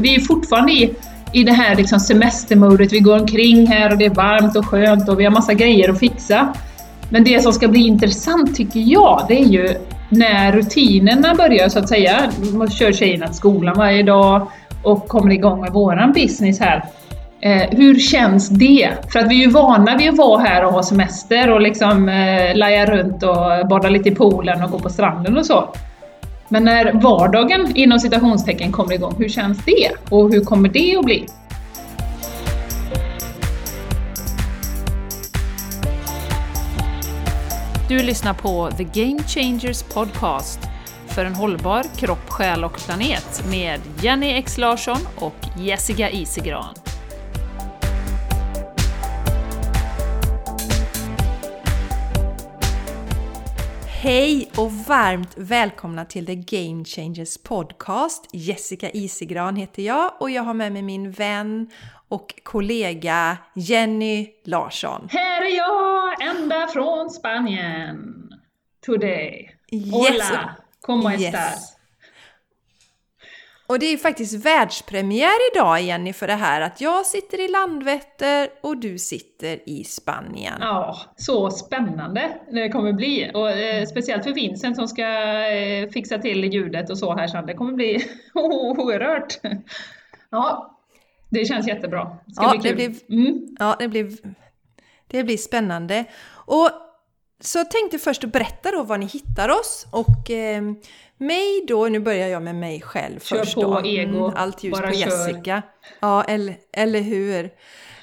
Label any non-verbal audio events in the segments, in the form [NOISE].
Vi är fortfarande i, i det här liksom semestermodet. Vi går omkring här och det är varmt och skönt och vi har massa grejer att fixa. Men det som ska bli intressant tycker jag, det är ju när rutinerna börjar så att säga. Man kör tjejerna till skolan varje dag och kommer igång med våran business här. Eh, hur känns det? För att vi är ju vana vid att vara här och ha semester och liksom eh, laja runt och bada lite i poolen och gå på stranden och så. Men när vardagen inom citationstecken kommer igång, hur känns det? Och hur kommer det att bli? Du lyssnar på The Game Changers Podcast för en hållbar kropp, själ och planet med Jenny X Larsson och Jessica Isigran. Hej och varmt välkomna till The Game Changers Podcast. Jessica Isigran heter jag och jag har med mig min vän och kollega Jenny Larsson. Här är jag, ända från Spanien. Today. Hola, como yes. estás? Och det är faktiskt världspremiär idag Jenny för det här att jag sitter i Landvetter och du sitter i Spanien. Ja, så spännande det kommer bli. Och eh, speciellt för Vincent som ska eh, fixa till ljudet och så här sen. Det kommer bli [LAUGHS] oerhört. Ja, det känns jättebra. Det ska ja, bli kul. Det blir, mm. Ja, det blir, det blir spännande. Och så jag tänkte först att berätta då var ni hittar oss och eh, mig då, nu börjar jag med mig själv kör först på, då. ego. Mm, allt ljus Bara på kör. Jessica. Ja, eller, eller hur?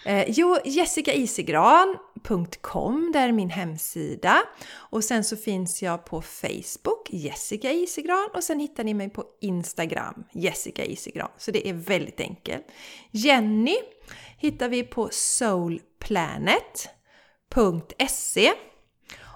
Eh, jo, jessicaisigran.com, där är min hemsida. Och sen så finns jag på Facebook, Jessica Isigran. Och sen hittar ni mig på Instagram, Jessica Isigran. Så det är väldigt enkelt. Jenny hittar vi på soulplanet.se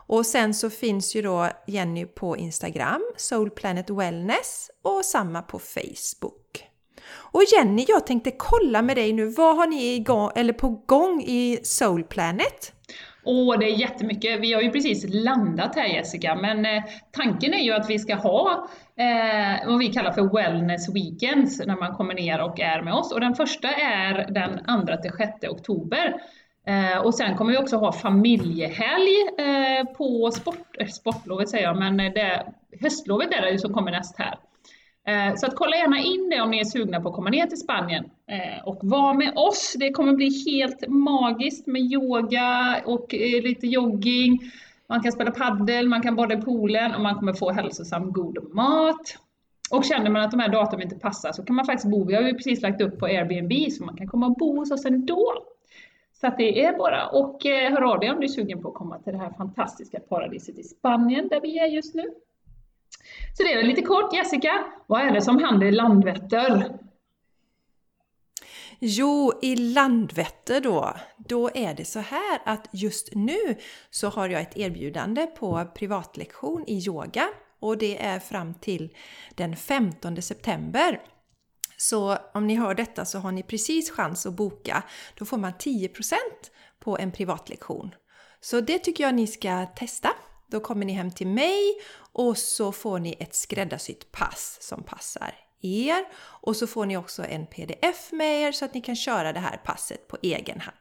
och sen så finns ju då Jenny på Instagram, Soul Planet Wellness och samma på Facebook. Och Jenny, jag tänkte kolla med dig nu, vad har ni igång, eller på gång i Soul Planet? Åh, det är jättemycket. Vi har ju precis landat här Jessica, men eh, tanken är ju att vi ska ha eh, vad vi kallar för Wellness Weekends när man kommer ner och är med oss. Och den första är den 2 till 6 oktober. Eh, och sen kommer vi också ha familjehelg eh, på sport, eh, sportlovet säger jag, men det, höstlovet är det ju som kommer näst här. Eh, så att kolla gärna in det om ni är sugna på att komma ner till Spanien eh, och vara med oss. Det kommer bli helt magiskt med yoga och eh, lite jogging. Man kan spela paddel, man kan bada i poolen och man kommer få hälsosam god mat. Och känner man att de här datumen inte passar så kan man faktiskt bo, vi har ju precis lagt upp på Airbnb så man kan komma och bo hos oss ändå. Så att det är bara och eh, hör av dig om du är sugen på att komma till det här fantastiska paradiset i Spanien där vi är just nu. Så det är väl lite kort Jessica, vad är det som händer i Landvetter? Jo, i Landvetter då, då är det så här att just nu så har jag ett erbjudande på privatlektion i yoga och det är fram till den 15 september. Så om ni hör detta så har ni precis chans att boka. Då får man 10% på en privatlektion. Så det tycker jag ni ska testa. Då kommer ni hem till mig och så får ni ett skräddarsytt pass som passar er. Och så får ni också en pdf med er så att ni kan köra det här passet på egen hand.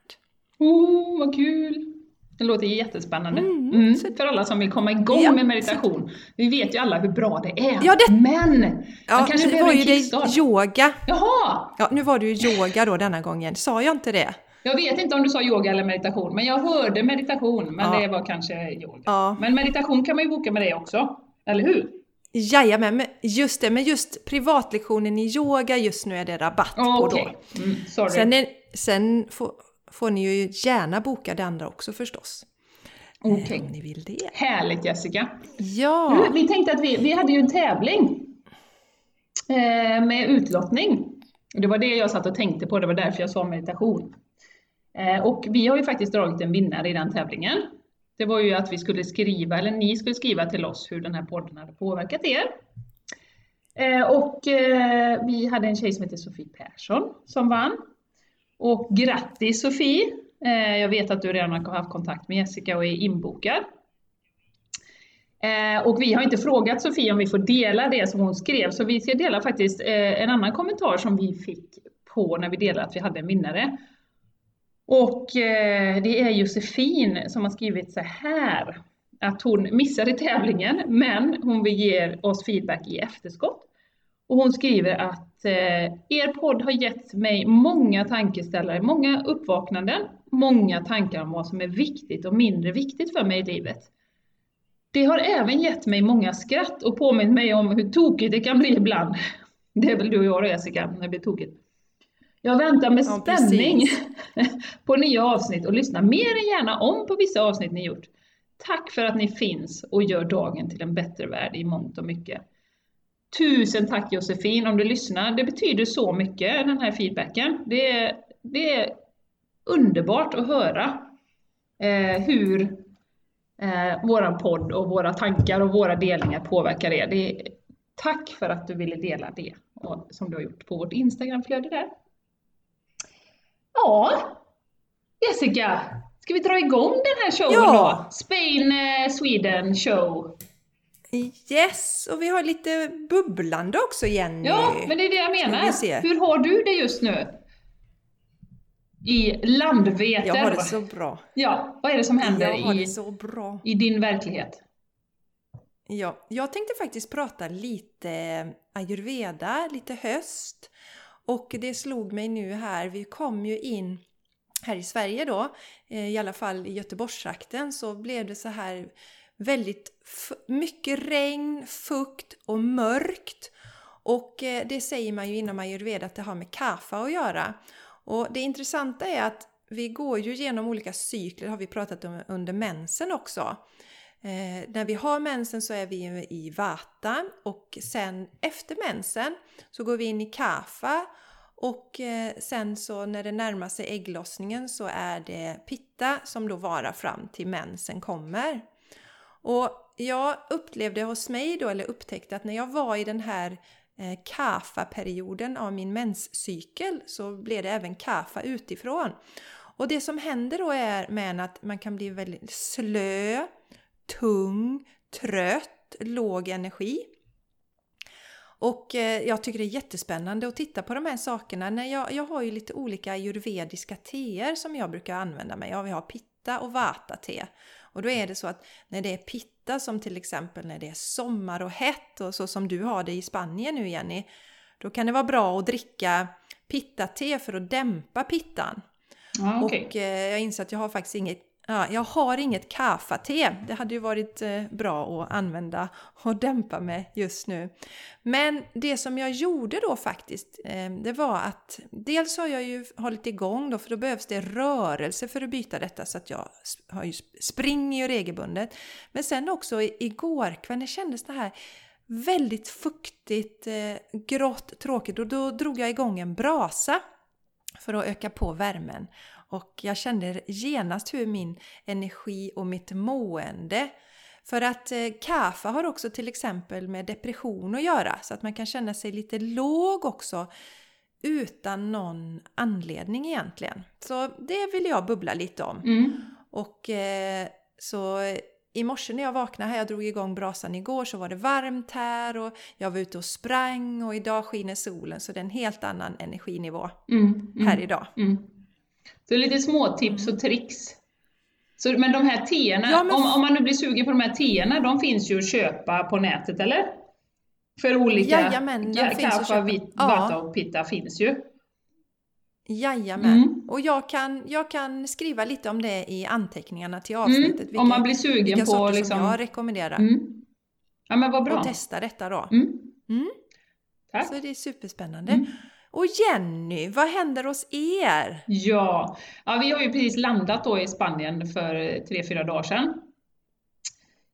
Oh, vad kul! Det låter jättespännande. Mm, Mm, så- För alla som vill komma igång Ja, med meditation. Vi vet ju alla hur bra det är. Ja, det- Men! man Ja, kanske nu behöver var en ju det kickstart. yoga. Jaha! Ja, nu var det ju yoga då denna gången. Sa jag inte det? Jag vet inte om du sa yoga eller meditation, men jag hörde meditation. Men Ja. det var kanske yoga. Ja. Men meditation kan man ju boka med dig också. Eller hur? Jajamän, men just det. Men just privatlektionen i yoga, just nu är det rabatt på då. Mm, sorry. Sen, är, sen får, får ni ju gärna boka det andra också förstås. Eh, Okej. Om ni vill det. Härligt Jessica. Ja, Du, vi tänkte att vi, vi hade ju en tävling eh, med utlottning. Det var det jag satt och tänkte på, det var därför jag sa meditation. Eh, och vi har ju faktiskt dragit en vinnare i den tävlingen. Det var ju att vi skulle skriva, eller ni skulle skriva till oss hur den här podden hade påverkat er. Eh, och eh, vi hade en tjej som heter Sofie Persson som vann. Och grattis Sofie! Eh, jag vet att du redan har haft kontakt med Jessica och är inbokad. Eh, och vi har inte frågat Sofie om vi får dela det som hon skrev, så vi ska dela faktiskt eh, en annan kommentar som vi fick på när vi delade att vi hade en vinnare. Och det är Josefin som har skrivit så här, att hon missade tävlingen, men hon vill ge oss feedback i efterskott. Och hon skriver att er podd har gett mig många tankeställare, många uppvaknanden, många tankar om vad som är viktigt och mindre viktigt för mig i livet. Det har även gett mig många skratt och påmint mig om hur tokigt det kan bli ibland. [LAUGHS] Det är väl du och jag Jessica, när det blir tokigt. Jag väntar med ja, spänning [LAUGHS] på nya avsnitt och lyssnar mer än gärna om på vissa avsnitt ni gjort. Tack för att ni finns och gör dagen till en bättre värld i mångt och mycket. Tusen tack Josefin om du lyssnar. Det betyder så mycket den här feedbacken. Det är, det är underbart att höra eh, hur eh, våran podd och våra tankar och våra delningar påverkar er. Det tack för att du ville dela det och, som du har gjort på vårt Instagramflöde där. Ja, Jessica, ska vi dra igång den här showen ja. då? Spain eh, Sweden show. Yes, och vi har lite bubblande också Jenny. Ja, men det är det jag menar. Hur har du det just nu? I Landveter. Jag har det så bra. Ja, vad är det som händer jag har i, det så bra. i din verklighet? Ja, jag tänkte faktiskt prata lite ayurveda, lite höst. Och det slog mig nu här, vi kom ju in här i Sverige då, eh, i alla fall i Göteborgstrakten, så blev det så här väldigt mycket regn, fukt och mörkt. Och eh, det säger man ju inom ayurveda att det har med kafa att göra. Och det intressanta är att vi går ju genom olika cykler, har vi pratat om under mensen också. Eh, när vi har mensen så är vi i vata och sen efter mensen så går vi in i kafa och eh, sen så när det närmar sig ägglossningen så är det pitta som då varar fram till mensen kommer. Och jag upplevde hos mig då, eller upptäckte att när jag var i den här eh, kafa-perioden av min menscykel så blev det även kafa utifrån. Och det som händer då är med att man kan bli väldigt slö, tung, trött, låg energi. Och eh, jag tycker det är jättespännande att titta på de här sakerna. När jag, jag har ju lite olika ayurvediska teer som jag brukar använda mig av. Jag har pitta och vata-te. Och då är det så att när det är pitta som till exempel när det är sommar och hett och så som du har det i Spanien nu Jenny. Då kan det vara bra att dricka pitta-te för att dämpa pittan. Ah, okay. Och eh, jag inser att jag har faktiskt inget Ja, jag har inget kaffate. Det hade ju varit eh, bra att använda och dämpa med just nu. Men det som jag gjorde då faktiskt, eh, det var att dels har jag ju hållit igång då, för då behövs det rörelse för att byta detta så att jag har ju springer ju regelbundet. Men sen också igår kväll, det kändes det här väldigt fuktigt, eh, grått, tråkigt och då drog jag igång en brasa för att öka på värmen. Och jag kände genast hur min energi och mitt mående för att eh, kaffe har också till exempel med depression att göra så att man kan känna sig lite låg också utan någon anledning egentligen. Så det vill jag bubbla lite om. Mm. Och eh, så i morse när jag vaknade här, jag drog igång brasan igår, så var det varmt här och jag var ute och sprang och idag skiner solen så det är en helt annan energinivå mm, mm, här idag. Mm. Så lite små tips och tricks. Så, men de här teerna, ja, men... om, om man nu blir sugen på de här teerna, de finns ju att köpa på nätet eller? För olika, Jajamän, ja, kaffe, vit, ja. och pitta finns ju. Jajamän. Mm. Och jag kan, jag kan skriva lite om det i anteckningarna till mm. avsnittet. Mm. Vilka, om man blir sugen vilka på sorter liksom... som jag rekommenderar. Mm. Ja men vad bra. Och testa detta då. Mm. Mm. Så det är superspännande. Och Jenny, vad händer hos er? Ja, ja vi har ju precis landat då i Spanien för eh, tre fyra dagar sedan.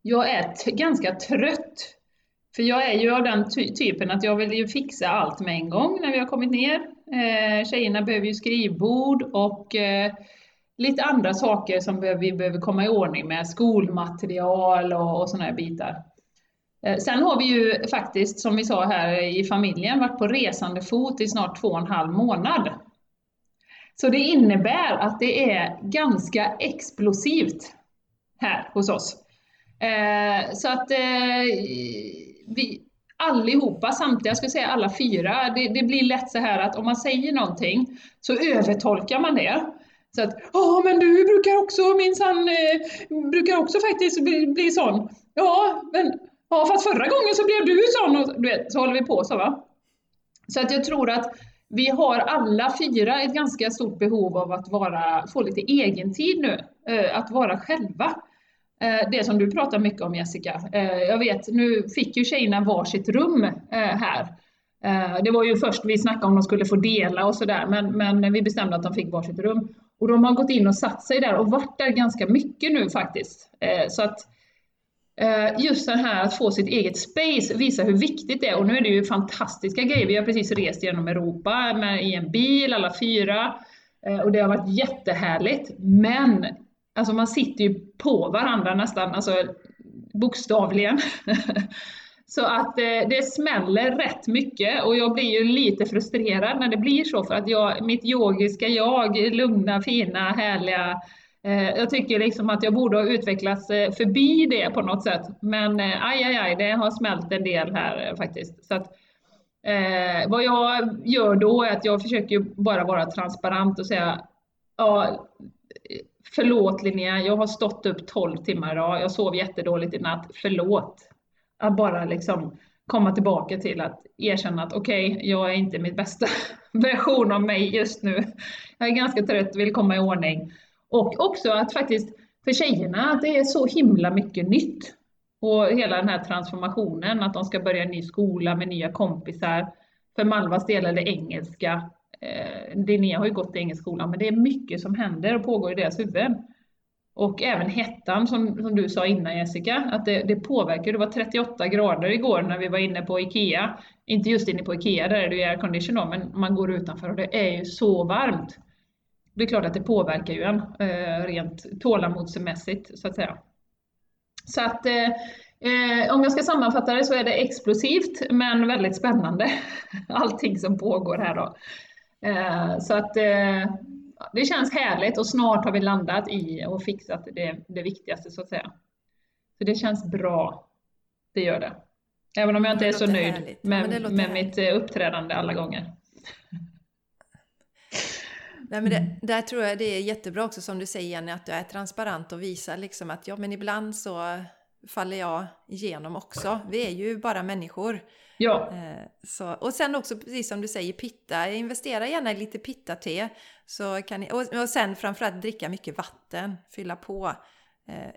Jag är ganska trött. För jag är ju av den ty typen att jag vill ju fixa allt med en gång när vi har kommit ner. Eh, tjejerna behöver ju skrivbord och eh, lite andra saker som vi behöver komma i ordning med, skolmaterial och, och sådana här bitar. Eh, sen har vi ju faktiskt, som vi sa här i familjen, varit på resande fot i snart två och en halv månad. Så det innebär att det är ganska explosivt här hos oss. Eh, så att eh, vi allihopa, samtliga, jag skulle säga alla fyra, det, det, blir lätt så här att om man säger någonting så övertolkar man det. Så att, ja men du brukar också minsann, eh, brukar också faktiskt bli, bli sån. Ja, men ja, fast förra gången så blev du sån och du vet, så håller vi på så va. Så att jag tror att vi har alla fyra ett ganska stort behov av att vara, få lite egentid nu, eh, att vara själva. Eh, det som du pratar mycket om Jessica. Eh, jag vet, nu fick ju tjejerna varsitt rum här. Det var ju först vi snackade om de skulle få dela och sådär, men, men vi bestämde att de fick varsitt rum. Och de har gått in och satt sig där och varit där ganska mycket nu faktiskt. Så att Eh, just det här att få sitt eget space visar hur viktigt det är. Och nu är det ju fantastiska grejer. Vi har precis rest genom Europa med, i en bil, alla fyra. Eh, och det har varit jättehärligt. Men Alltså man sitter ju på varandra nästan, alltså bokstavligen. [LAUGHS] Så att eh, det smäller rätt mycket och jag blir ju lite frustrerad när det blir så för att jag, mitt yogiska jag, lugna, fina, härliga, Eh, jag tycker liksom att jag borde ha utvecklats eh, förbi det på något sätt. Men eh, aj, aj, aj, det har smält en del här faktiskt. Så att, eh, vad jag gör då är att jag försöker bara vara transparent och säga ja, Förlåt Linnea, jag har stått upp 12 timmar idag, jag sov jättedåligt i natt, förlåt. Att bara liksom komma tillbaka till att erkänna att okej, okay, jag är inte mitt bästa [LAUGHS] version av mig just nu. Jag är ganska trött, vill komma i ordning. Och också att faktiskt för tjejerna, att det är så himla mycket nytt. Och hela den här transformationen, att de ska börja en ny skola med nya kompisar. För Malvas del är det engelska eh, Linnea har ju gått i engelskskolan, men det är mycket som händer och pågår i deras huvuden. Och även hettan som, som du sa innan Jessica, att det, det påverkar. Det var 38 grader igår när vi var inne på IKEA. Inte just inne på IKEA, där är det ju aircondition då, men man går utanför och det är ju så varmt. Det är klart att det påverkar ju en eh, rent tålamodsmässigt så att säga. Så att eh, eh, om jag ska sammanfatta det så är det explosivt men väldigt spännande. [LAUGHS] Allting som pågår här då. Eh, så att eh, det känns härligt och snart har vi landat i och fixat det, det viktigaste så att säga. Så det känns bra. Det gör det. Även om jag inte är så nöjd med, ja, med mitt eh, uppträdande alla gånger. Nej, men det, mm. där tror jag det är jättebra också som du säger Jenny, att du är transparent och visar liksom att ja men ibland så faller jag igenom också. Vi är ju bara människor. Ja. Eh, så, och sen också precis som du säger, pitta. Investera gärna i lite pitta-te. Så kan ni, och, och sen framförallt dricka mycket vatten. Fylla på eh,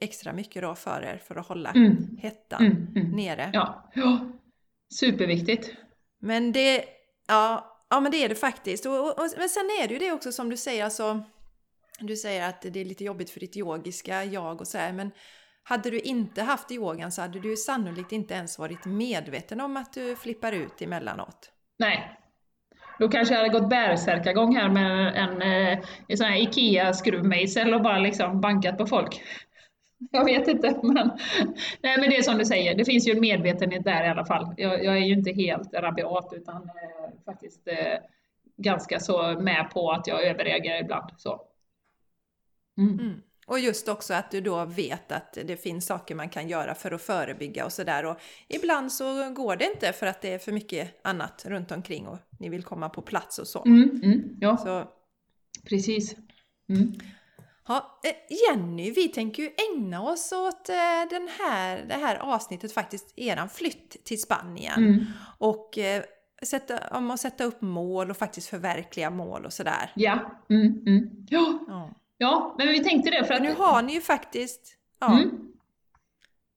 extra mycket då för er för att hålla mm. hettan mm, mm. nere. Ja. ja, superviktigt. Men det, ja, ja men det är det faktiskt. Och, och, och, men sen är det ju det också som du säger, alltså du säger att det är lite jobbigt för ditt yogiska jag och så här, men hade du inte haft yogan så hade du sannolikt inte ens varit medveten om att du flippar ut emellanåt. Nej. Då kanske jag hade gått bärsärkagång här med en, eh, en sån här IKEA-skruvmejsel och bara liksom bankat på folk. [LAUGHS] Jag vet inte, men, nej, men det är som du säger, det finns ju en medvetenhet där i alla fall. Jag, jag är ju inte helt rabiat utan eh, faktiskt eh, ganska så med på att jag överreagerar ibland. Så. Mm. Mm. Och just också att du då vet att det finns saker man kan göra för att förebygga och sådär. Och ibland så går det inte för att det är för mycket annat runt omkring och ni vill komma på plats och så. Mm, mm, ja, så. precis. Ja, eh, Jenny, vi tänker ju ägna oss åt eh, den här, det här avsnittet faktiskt, eran flytt till Spanien. Mm. Och eh, sätta, om att sätta upp mål och faktiskt förverkliga mål och sådär. Ja. Mm, mm. ja. ja. Ja, men vi tänkte det för att... Nu har ni ju faktiskt... Ja. Mm.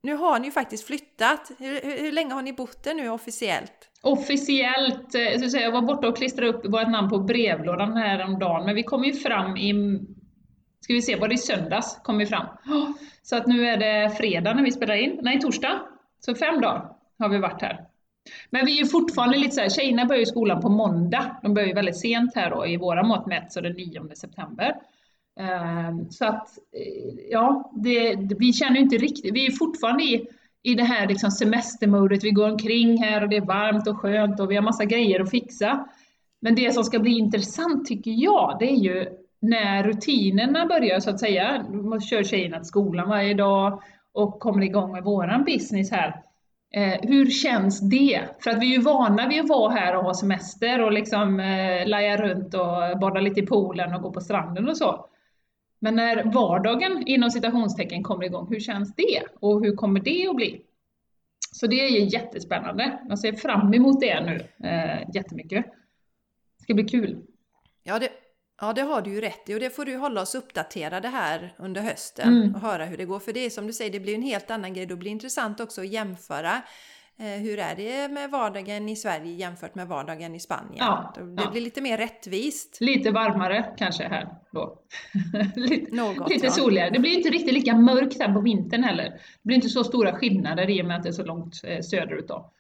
Nu har ni ju faktiskt flyttat. Hur, hur, hur länge har ni bott där nu officiellt? Officiellt, så säga, jag var borta och klistrade upp vårt namn på brevlådan här om dagen, men vi kom ju fram i, ska vi se, var det i söndags kom vi fram. Så att nu är det fredag när vi spelar in, nej torsdag. Så fem dagar har vi varit här. Men vi är ju fortfarande lite så här, tjejerna börjar ju skolan på måndag. De börjar ju väldigt sent här då i våra mått mätt, så den 9 september. Ehm, så att, eh, ja, det, vi känner inte riktigt, vi är fortfarande i, i det här liksom semestermodet, vi går omkring här och det är varmt och skönt och vi har massa grejer att fixa. Men det som ska bli intressant tycker jag, det är ju när rutinerna börjar så att säga. Man kör tjejerna till skolan varje dag och kommer igång med våran business här. Eh, hur känns det? För att vi är ju vana vid att vara här och ha semester och liksom eh, laja runt och bada lite i poolen och gå på stranden och så. Men när vardagen inom citationstecken kommer igång, hur känns det? Och hur kommer det att bli? Så det är ju jättespännande. Jag ser fram emot det nu eh, jättemycket. Det ska bli kul. Ja det, ja, det har du ju rätt i och det får du hålla oss uppdaterade här under hösten mm. och höra hur det går. För det är som du säger, det blir en helt annan grej. Då blir det intressant också att jämföra Eh, hur är det med vardagen i Sverige jämfört med vardagen i Spanien? Ja, det ja. blir lite mer rättvist. Lite varmare kanske här då. [LAUGHS] lite, Något, lite soligare. Det blir inte riktigt lika mörkt här på vintern heller. Det blir inte så stora skillnader i och med att det är så långt eh, söderut. Då.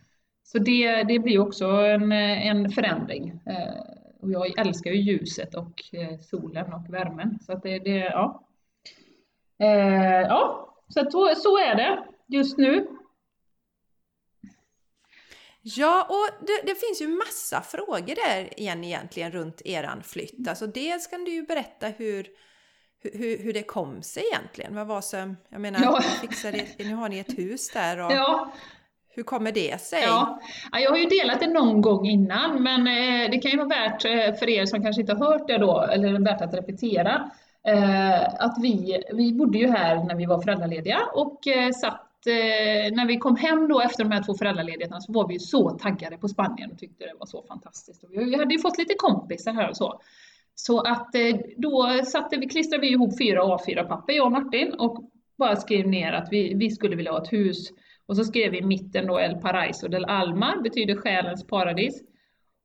Så det, det blir också en, en förändring. Eh, och jag älskar ju ljuset och solen och värmen. Så att det, det ja. Ja, så, så är det just nu. Ja, och det, det, finns ju massa frågor där igen egentligen runt eran flytt. Alltså dels kan du ju berätta hur, hur, hur det kom sig egentligen. Vad var som, jag menar, ja. fixade, nu har ni ett hus där och ja hur kommer det sig? Ja. jag har ju delat det någon gång innan, men eh, det kan ju vara värt eh, för er som kanske inte har hört det då, eller värt att repetera, eh, att vi, vi bodde ju här när vi var föräldralediga och satt när vi kom hem då efter de här två föräldraledigheterna så var vi så taggade på Spanien och tyckte det var så fantastiskt. Och vi hade ju fått lite kompisar här och så. Så att då satte vi, klistrade vi ihop fyra A4-papper, jag och Martin, och bara skrev ner att vi, vi skulle vilja ha ett hus. Och så skrev vi i mitten då El Paraiso del Alma, betyder själens paradis.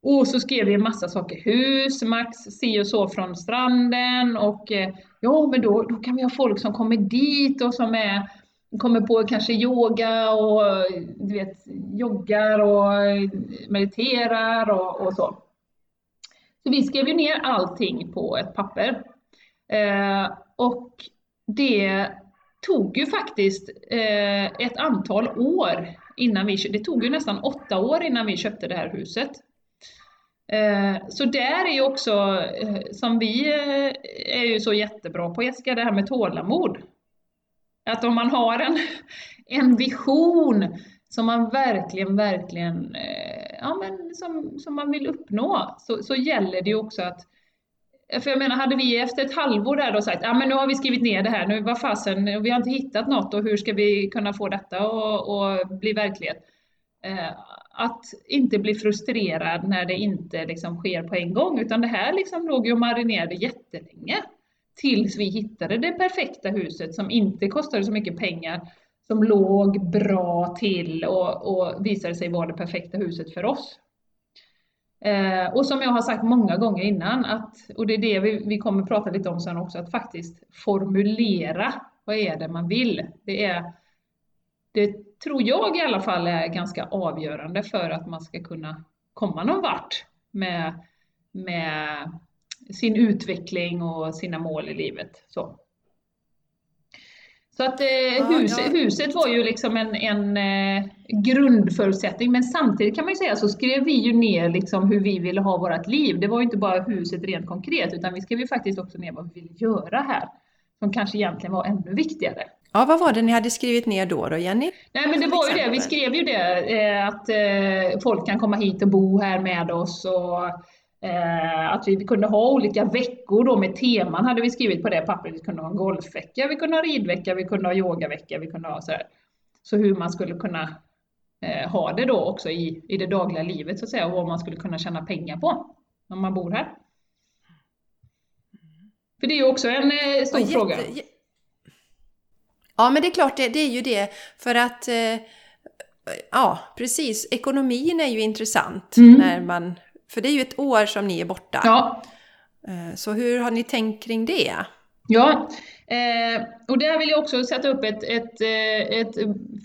Och så skrev vi en massa saker, hus, max si och så från stranden och eh, ja men då, då kan vi ha folk som kommer dit och som är kommer på kanske yoga och eh, du vet, joggar och eh, mediterar och, och så. Så vi skrev ju ner allting på ett papper. Eh, och det tog ju faktiskt eh, ett antal år innan vi Det tog ju nästan åtta år innan vi köpte det här huset. Eh, så där är ju också, eh, som vi eh, är ju så jättebra på Jessica, det här med tålamod. Att om man har en, [LAUGHS] en vision som man verkligen, verkligen eh, ja, men som, som man vill uppnå, så, så gäller det ju också att Eh, för jag menar, hade vi efter ett halvår där då sagt, ja men nu har vi skrivit ner det här, nu vad fasen, eh, vi har inte hittat något och hur ska vi kunna få detta att bli verklighet? Eh, att inte bli frustrerad när det inte liksom sker på en gång, utan det här liksom låg ju och marinerade jättelänge tills vi hittade det perfekta huset som inte kostade så mycket pengar, som låg bra till och, och visade sig vara det perfekta huset för oss. Eh, och som jag har sagt många gånger innan, att, och det är det vi, vi kommer prata lite om sen också, att faktiskt formulera vad är det man vill. Det, är, det tror jag i alla fall är ganska avgörande för att man ska kunna komma någon vart med, med sin utveckling och sina mål i livet. Så, så att eh, hus, ja. huset var ju liksom en, en eh, grundförutsättning, men samtidigt kan man ju säga så skrev vi ju ner liksom hur vi ville ha vårt liv. Det var ju inte bara huset rent konkret, utan vi skrev ju faktiskt också ner vad vi ville göra här, som kanske egentligen var ännu viktigare. Ja, vad var det ni hade skrivit ner då, då Jenny? Nej, men det var exempel. ju det, vi skrev ju det, eh, att eh, folk kan komma hit och bo här med oss och Eh, att vi kunde ha olika veckor då med teman hade vi skrivit på det pappret. Vi kunde ha en golfvecka, vi kunde ha ridvecka, vi kunde ha yogavecka, vi kunde ha så här. Så hur man skulle kunna eh, ha det då också i, i det dagliga livet så att säga och vad man skulle kunna tjäna pengar på när man bor här. För det är ju också en eh, stor jätte, fråga. Ja men det är klart, det, det är ju det för att eh, Ja, precis. Ekonomin är ju intressant mm. när man för det är ju ett år som ni är borta. Ja. Eh, så hur har ni tänkt kring det? Ja, eh, och där vill jag också sätta upp ett, ett, eh, ett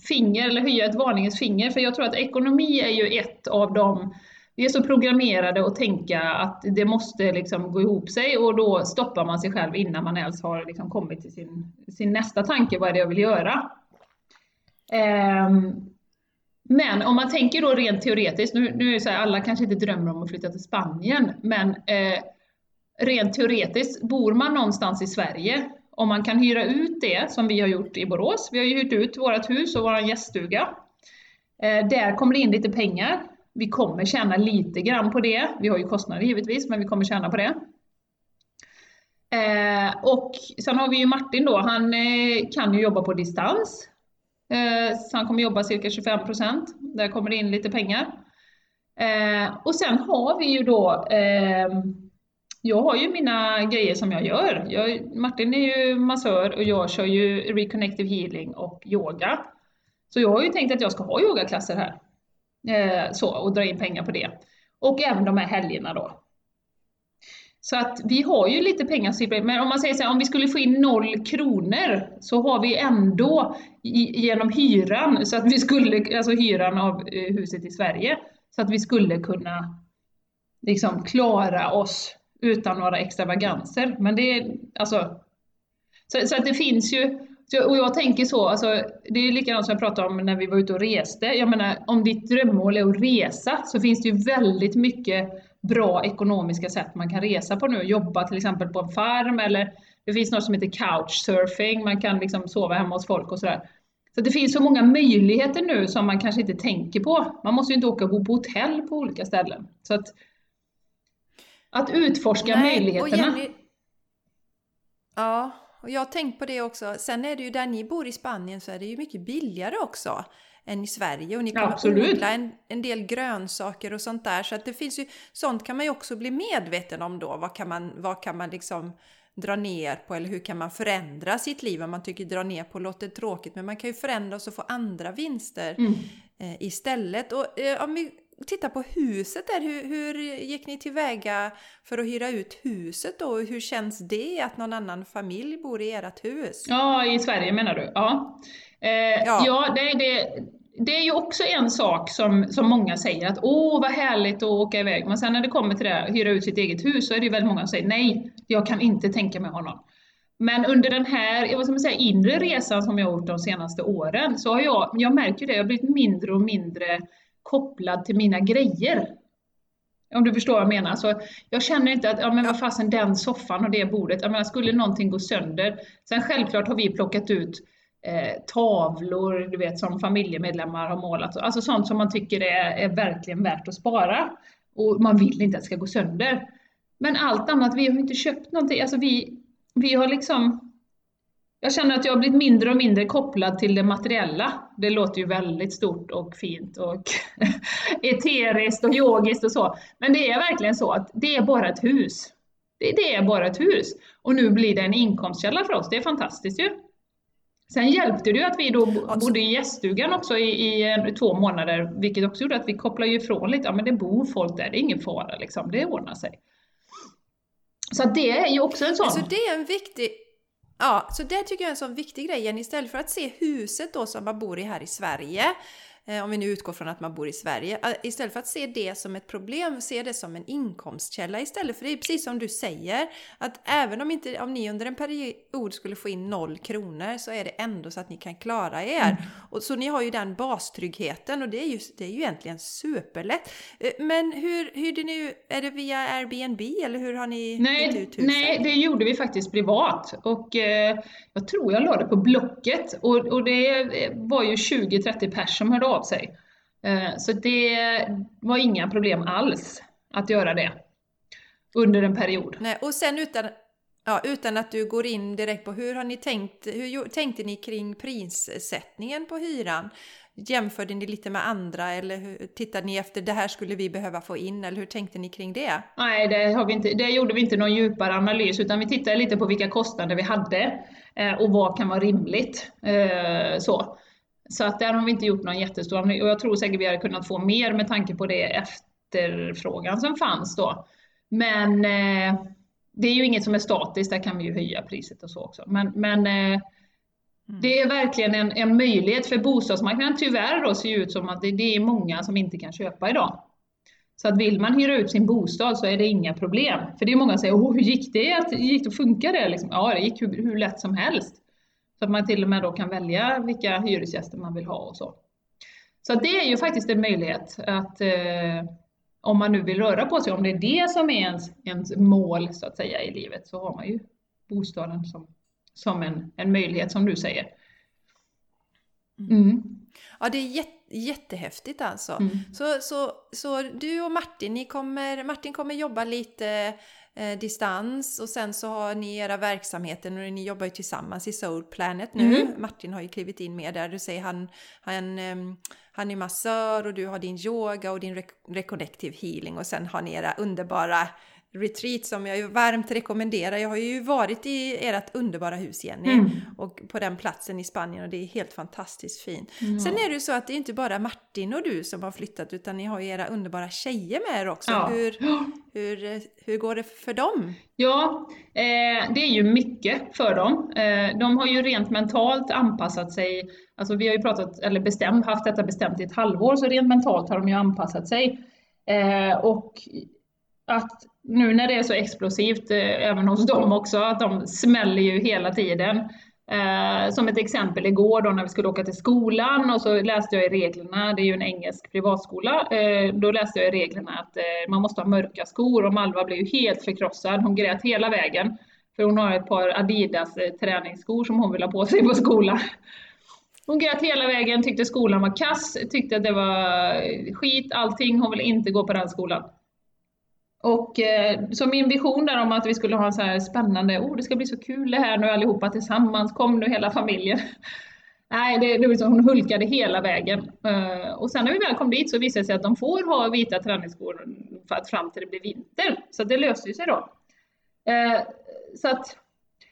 finger, eller höja ett varningens finger, för jag tror att ekonomi är ju ett av de vi är så programmerade att tänka att det måste liksom gå ihop sig och då stoppar man sig själv innan man ens har liksom kommit till sin, sin nästa tanke, vad är det jag vill göra? Um, men om man tänker då rent teoretiskt, nu, nu är det så här, alla kanske inte drömmer om att flytta till Spanien, men eh, rent teoretiskt, bor man någonstans i Sverige om man kan hyra ut det som vi har gjort i Borås. Vi har ju hyrt ut vårt hus och vår gäststuga. Eh, där kommer det in lite pengar. Vi kommer tjäna lite grann på det. Vi har ju kostnader givetvis, men vi kommer tjäna på det. Eh, och sen har vi ju Martin då, han eh, kan ju jobba på distans. Eh, så han kommer jobba cirka 25 procent. Där kommer det in lite pengar. Eh, och sen har vi ju då eh, jag har ju mina grejer som jag gör. Jag, Martin är ju massör och jag kör ju reconnective healing och yoga. Så jag har ju tänkt att jag ska ha yogaklasser här. Eh, så, och dra in pengar på det. Och även de här helgerna då. Så att vi har ju lite pengar, men om man säger så här, om vi skulle få in noll kronor så har vi ändå genom hyran, så att vi skulle, alltså hyran av eh, huset i Sverige, så att vi skulle kunna liksom klara oss utan några extravaganser. Men det är alltså, så, så att det finns ju, och jag tänker så, alltså, det är likadant som jag pratade om när vi var ute och reste. Jag menar, om ditt drömmål är att resa så finns det ju väldigt mycket bra ekonomiska sätt man kan resa på nu. Jobba till exempel på en farm eller det finns något som heter couchsurfing, man kan liksom sova hemma hos folk och sådär. Så det finns så många möjligheter nu som man kanske inte tänker på. Man måste ju inte åka och bo på hotell på olika ställen. Så att att utforska Nej, möjligheterna. Jenny, ja, och jag har tänkt på det också. Sen är det ju där ni bor i Spanien så är det ju mycket billigare också än i Sverige och ni kommer Absolut. odla en, en del grönsaker och sånt där. Så att det finns ju, sånt kan man ju också bli medveten om då. Vad kan man, vad kan man liksom dra ner på eller hur kan man förändra sitt liv om man tycker dra ner på låter tråkigt men man kan ju förändra och så få andra vinster mm. eh, istället. Och eh, om vi titta på huset där. Hur, hur gick ni tillväga för att hyra ut huset då? Hur känns det att någon annan familj bor i ert hus? Ja, i Sverige menar du? Ja, eh, ja. ja det, det, det är ju också en sak som, som många säger att åh vad härligt att åka iväg. Men sen när det kommer till det, att hyra ut sitt eget hus, så är det ju väldigt många som säger nej, jag kan inte tänka mig honom. Men under den här vad ska man säga, inre resan som jag har gjort de senaste åren, så har jag, jag märker det, jag har blivit mindre och mindre kopplad till mina grejer. Om du förstår vad jag menar. Så jag känner inte att, ja men vad fasen den soffan och det bordet, jag menar skulle någonting gå sönder. Sen självklart har vi plockat ut eh, tavlor, du vet som familjemedlemmar har målat. Alltså sånt som man tycker är, är verkligen värt att spara. Och man vill inte att det ska gå sönder. Men allt annat, vi har inte köpt någonting. Alltså vi, vi har liksom jag känner att jag har blivit mindre och mindre kopplad till det materiella. Det låter ju väldigt stort och fint och [LAUGHS] eteriskt och yogiskt och så. Men det är verkligen så att det är bara ett hus. Det, är bara ett hus. Och nu blir det en inkomstkälla för oss. Det är fantastiskt ju. Sen hjälpte det ju att vi då bodde i gäststugan också i, i två månader, vilket också gjorde att vi kopplade ifrån lite. Ja, men det bor folk där, det är ingen fara liksom. Det ordnar sig. Så det är ju också en sån... Alltså det är en viktig Ja, så det tycker jag är en sån viktig grej. Istället för att se huset då som man bor i här i Sverige Eh, om vi nu utgår från att man bor i Sverige, eh, istället för att se det som ett problem, se det som en inkomstkälla istället. För det är precis som du säger, att även om, inte, om ni under en period skulle få in noll kronor så är det ändå så att ni kan klara er. Mm. Och, så ni har ju den bastryggheten och det är ju, det är ju egentligen superlätt. Eh, men hur hyrde ni, är det via Airbnb eller hur har ni nej, ut huset? Nej, det gjorde vi faktiskt privat och eh, jag tror jag la det på Blocket och, och det var ju 20-30 pers som hörde av sig. Eh, så det var inga problem alls att göra det under en period. Nej, och sen utan, ja, utan att du går in direkt på hur har ni tänkt, hur tänkte ni kring prissättningen på hyran? Jämförde ni lite med andra eller hur, tittade ni efter det här skulle vi behöva få in eller hur tänkte ni kring det? Nej, det, har vi inte, det gjorde vi inte någon djupare analys utan vi tittade lite på vilka kostnader vi hade eh, och vad kan vara rimligt. Eh, så. Så att där har vi inte gjort någon jättestor och jag tror säkert vi hade kunnat få mer med tanke på det efterfrågan som fanns då. Men eh, det är ju inget som är statiskt, där kan vi ju höja priset och så också. Men, men eh, mm. det är verkligen en, en möjlighet för bostadsmarknaden tyvärr då ser ut som att det, det, är många som inte kan köpa idag. Så att vill man hyra ut sin bostad så är det inga problem. För det är många som säger, hur gick det? Gick det, funkar det? Liksom, ja, det gick hur, hur lätt som helst. Så att man till och med då kan välja vilka hyresgäster man vill ha och så. Så det är ju faktiskt en möjlighet att eh, om man nu vill röra på sig, om det är det som är ens, ens mål så att säga i livet, så har man ju bostaden som som en, en möjlighet som du säger. Mm. Ja, det är jätte, jättehäftigt alltså. Mm. Så, så, så du och Martin, ni kommer, Martin kommer jobba lite eh, distans och sen så har ni era verksamheter och ni jobbar ju tillsammans i Soul Planet nu. Mm. Martin har ju klivit in med där. Du säger han, han, um, han är massör och du har din yoga och din reconnective healing och sen har ni era underbara retreat som jag varmt rekommenderar. Jag har ju varit i ert underbara hus Jenny mm. och på den platsen i Spanien och det är helt fantastiskt fint. Mm. Sen är det ju så att det är inte bara Martin och du som har flyttat utan ni har ju era underbara tjejer med er också. Ja. Hur, hur, hur går det för dem? Ja, eh, det är ju mycket för dem. Eh, de har ju rent mentalt anpassat sig. Alltså vi har ju pratat, eller bestämt, haft detta bestämt i ett halvår, så rent mentalt har de ju anpassat sig. Eh, och att nu när det är så explosivt, eh, även hos dem också, att de smäller ju hela tiden. Eh, som ett exempel igår då när vi skulle åka till skolan och så läste jag i reglerna, det är ju en engelsk privatskola, eh, då läste jag i reglerna att eh, man måste ha mörka skor och Malva blev ju helt förkrossad, hon grät hela vägen. För hon har ett par Adidas eh, träningsskor som hon vill ha på sig på skolan. Hon grät hela vägen, tyckte skolan var kass, tyckte att det var eh, skit, allting, hon ville inte gå på den skolan. Och eh, så min vision där om att vi skulle ha en så här spännande, oh det ska bli så kul det här nu allihopa tillsammans, kom nu hela familjen. [LAUGHS] Nej, det, det var hon hulkade hela vägen. Eh, och sen när vi väl kom dit så visade det sig att de får ha vita träningsskor för att fram till det blir vinter. Så det löste sig då. Eh, så att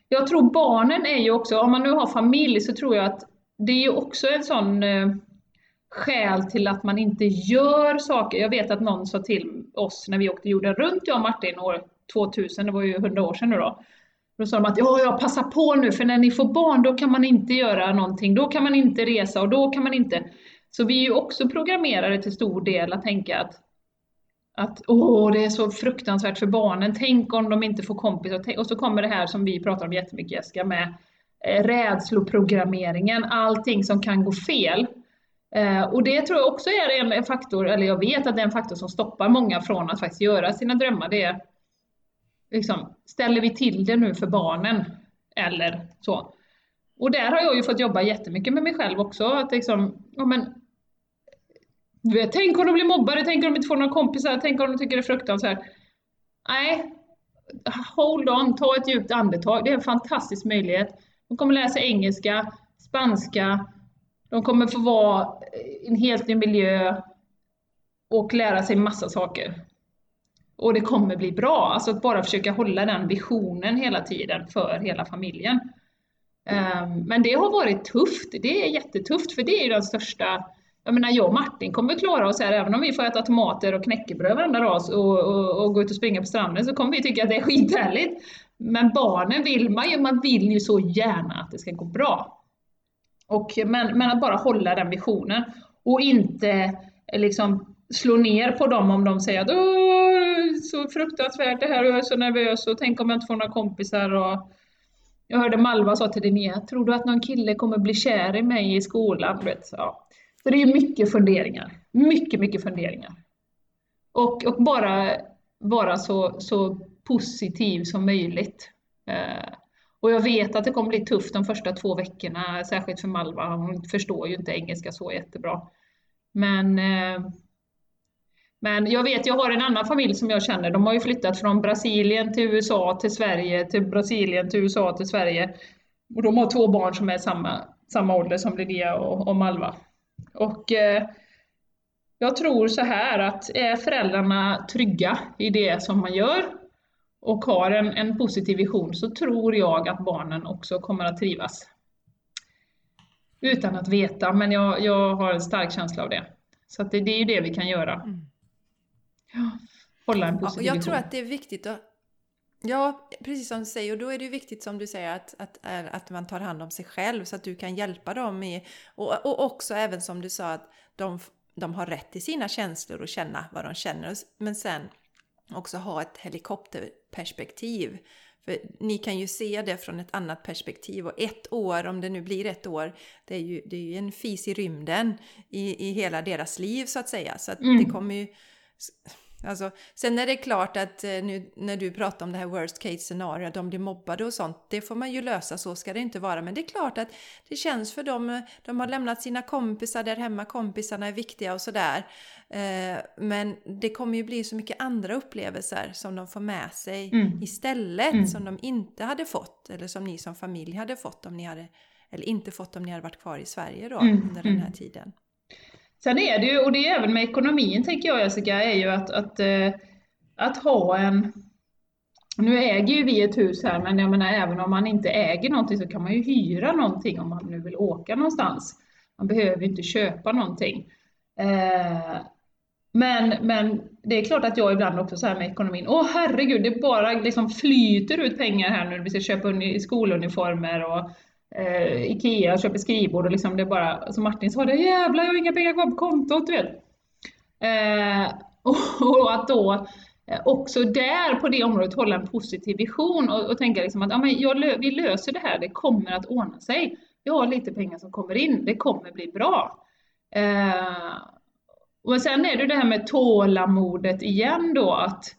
jag tror barnen är ju också, om man nu har familj så tror jag att det är ju också en sån eh, skäl till att man inte gör saker. Jag vet att någon sa till oss när vi åkte jorden runt, jag och Martin, år 2000, det var ju 100 år sedan nu då. Då sa de att ja, ja, passa på nu för när ni får barn då kan man inte göra någonting, då kan man inte resa och då kan man inte. Så vi är ju också programmerade till stor del att tänka att att åh, det är så fruktansvärt för barnen, tänk om de inte får kompisar. Och så kommer det här som vi pratar om jättemycket Jessica med eh, rädsloprogrammeringen, allting som kan gå fel. Eh, och det tror jag också är en faktor, eller jag vet att det är en faktor som stoppar många från att faktiskt göra sina drömmar. Det är liksom, ställer vi till det nu för barnen? Eller så. Och där har jag ju fått jobba jättemycket med mig själv också. Att liksom, ja men, du vet, tänk om de blir mobbade, tänk om de inte får några kompisar, tänk om de tycker det är fruktansvärt. Nej, hold on, ta ett djupt andetag. Det är en fantastisk möjlighet. De kommer läsa engelska, spanska, de kommer få vara i en helt ny miljö och lära sig massa saker. Och det kommer bli bra, alltså att bara försöka hålla den visionen hela tiden för hela familjen. Ehm, men det har varit tufft, det är jättetufft för det är ju den största jag menar jag och Martin kommer klara oss här, även om vi får äta tomater och knäckebröd varenda dag och, och, och, gå ut och springa på stranden så kommer vi tycka att det är skithärligt. Men barnen vill man ju, man vill ju så gärna att det ska gå bra. Och, men, men att bara hålla den visionen och inte eh, liksom slå ner på dem om de säger att Åh, så fruktansvärt det här och jag är så nervös och tänk om jag inte får några kompisar. Och jag hörde Malva sa till Linnea, tror du att någon kille kommer bli kär i mig i skolan? Vet, ja. Så det är mycket funderingar, mycket, mycket funderingar. Och, och bara vara så, så positiv som möjligt. Eh, och jag vet att det kommer bli tufft de första två veckorna, särskilt för Malva. Hon förstår ju inte engelska så jättebra. Men, eh, men jag vet, jag har en annan familj som jag känner. De har ju flyttat från Brasilien till USA till Sverige, till Brasilien till USA till Sverige. Och de har två barn som är samma, samma ålder som Linnea och, och Malva. Och eh, jag tror så här att är föräldrarna trygga i det som man gör och har en, en positiv vision så tror jag att barnen också kommer att trivas. Utan att veta, men jag, jag har en stark känsla av det. Så det, det, är ju det vi kan göra. Mm. Ja, hålla en positiv ja, Jag vision. tror att det är viktigt att Ja, precis som du säger. Och då är det viktigt som du säger att, att, att man tar hand om sig själv så att du kan hjälpa dem. I, och, och också även som du sa att de, de har rätt till sina känslor och känna vad de känner. Men sen också ha ett helikopterperspektiv. För ni kan ju se det från ett annat perspektiv och ett år, om det nu blir ett år, det är ju, det är ju en fis i rymden i, i hela deras liv så att säga. Så att mm. det kommer ju... Alltså, sen är det klart att eh, nu när du pratar om det här worst case scenario, att de blir mobbade och sånt, det får man ju lösa, så ska det inte vara. Men det är klart att det känns för dem, eh, de har lämnat sina kompisar där hemma, kompisarna är viktiga och sådär. Eh, men det kommer ju bli så mycket andra upplevelser som de får med sig mm. istället, mm. som de inte hade fått, eller som ni som familj hade fått om ni hade, eller inte fått om ni hade varit kvar i Sverige då mm. under den här mm. tiden. Sen är det ju, och det är även med ekonomin tänker jag Jessica, är ju att, att, eh, att ha en nu äger ju vi ett hus här, men jag menar även om man inte äger någonting så kan man ju hyra någonting om man nu vill åka någonstans. Man behöver ju inte köpa någonting. Eh, men, men det är klart att jag ibland också så här med ekonomin, åh herregud, det bara liksom flyter ut pengar här nu när vi ska köpa skoluniformer och eh, Ikea köper skrivbord och liksom det bara, som Martin sa, det jävlar jag har inga pengar kvar på kontot, du vet. Eh, [LAUGHS] och, och, att då eh, också där på det området hålla en positiv vision och, och tänka liksom att ja, men jag, vi löser det här, det kommer att ordna sig. Jag har lite pengar som kommer in, det kommer bli bra. Eh, och sen är det det här med tålamodet igen då att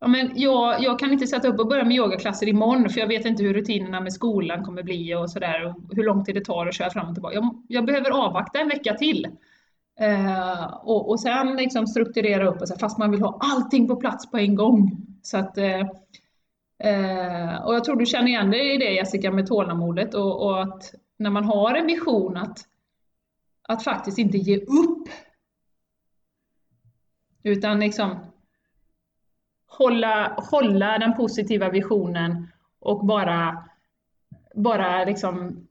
Ja, men jag, jag kan inte sätta upp och börja med yogaklasser imorgon för jag vet inte hur rutinerna med skolan kommer bli och sådär och hur lång tid det tar att köra fram och tillbaka. Jag, jag behöver avvakta en vecka till. Eh, och, och sen liksom strukturera upp, och så, fast man vill ha allting på plats på en gång. Så att, eh, eh, och jag tror du känner igen dig i det Jessica med tålamodet och, och att när man har en vision att, att faktiskt inte ge upp. Utan liksom hålla, hålla den positiva visionen och bara, bara liksom,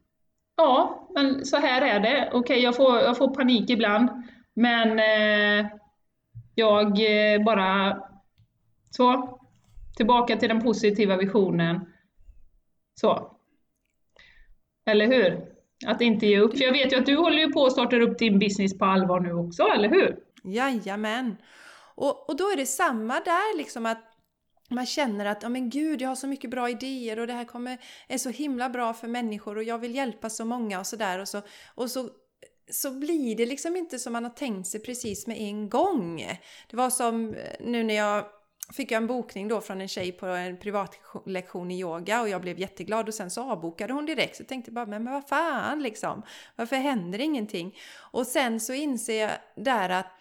ja, men så här är det. Okej, okay, jag, får, jag får panik ibland, men eh, jag eh, bara, så, tillbaka till den positiva visionen. Så. Eller hur? Att inte ge upp. För jag vet ju att du håller ju på att starta upp din business på allvar nu också, eller hur? Jajamän! Och, och då är det samma där liksom att man känner att, ja men gud, jag har så mycket bra idéer och det här kommer, är så himla bra för människor och jag vill hjälpa så många och sådär. Och så, och så, så blir det liksom inte som man har tänkt sig precis med en gång. Det var som eh, nu när jag fick jag en bokning då från en tjej på en privatlektion i yoga och jag blev jätteglad och sen så avbokade hon direkt. Så jag tänkte bara, men vad fan liksom, varför händer ingenting? Och sen så inser jag där att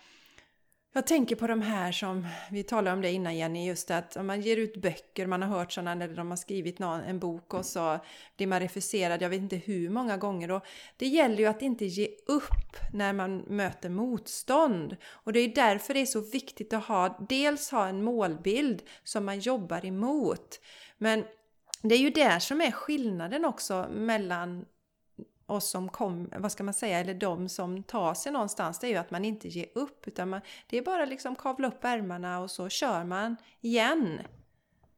jag tänker på de här som, vi talade om det innan Jenny, just att om man ger ut böcker, man har hört sådana, eller de har skrivit någon, en bok och så blir man refuserad, jag vet inte hur många gånger. Och det gäller ju att inte ge upp när man möter motstånd. Och det är därför det är så viktigt att ha, dels ha en målbild som man jobbar emot. Men det är ju där som är skillnaden också mellan och som kom, vad ska man säga, eller de som tar sig någonstans, det är ju att man inte ger upp. Utan man, det är bara liksom kavla upp ärmarna och så kör man igen.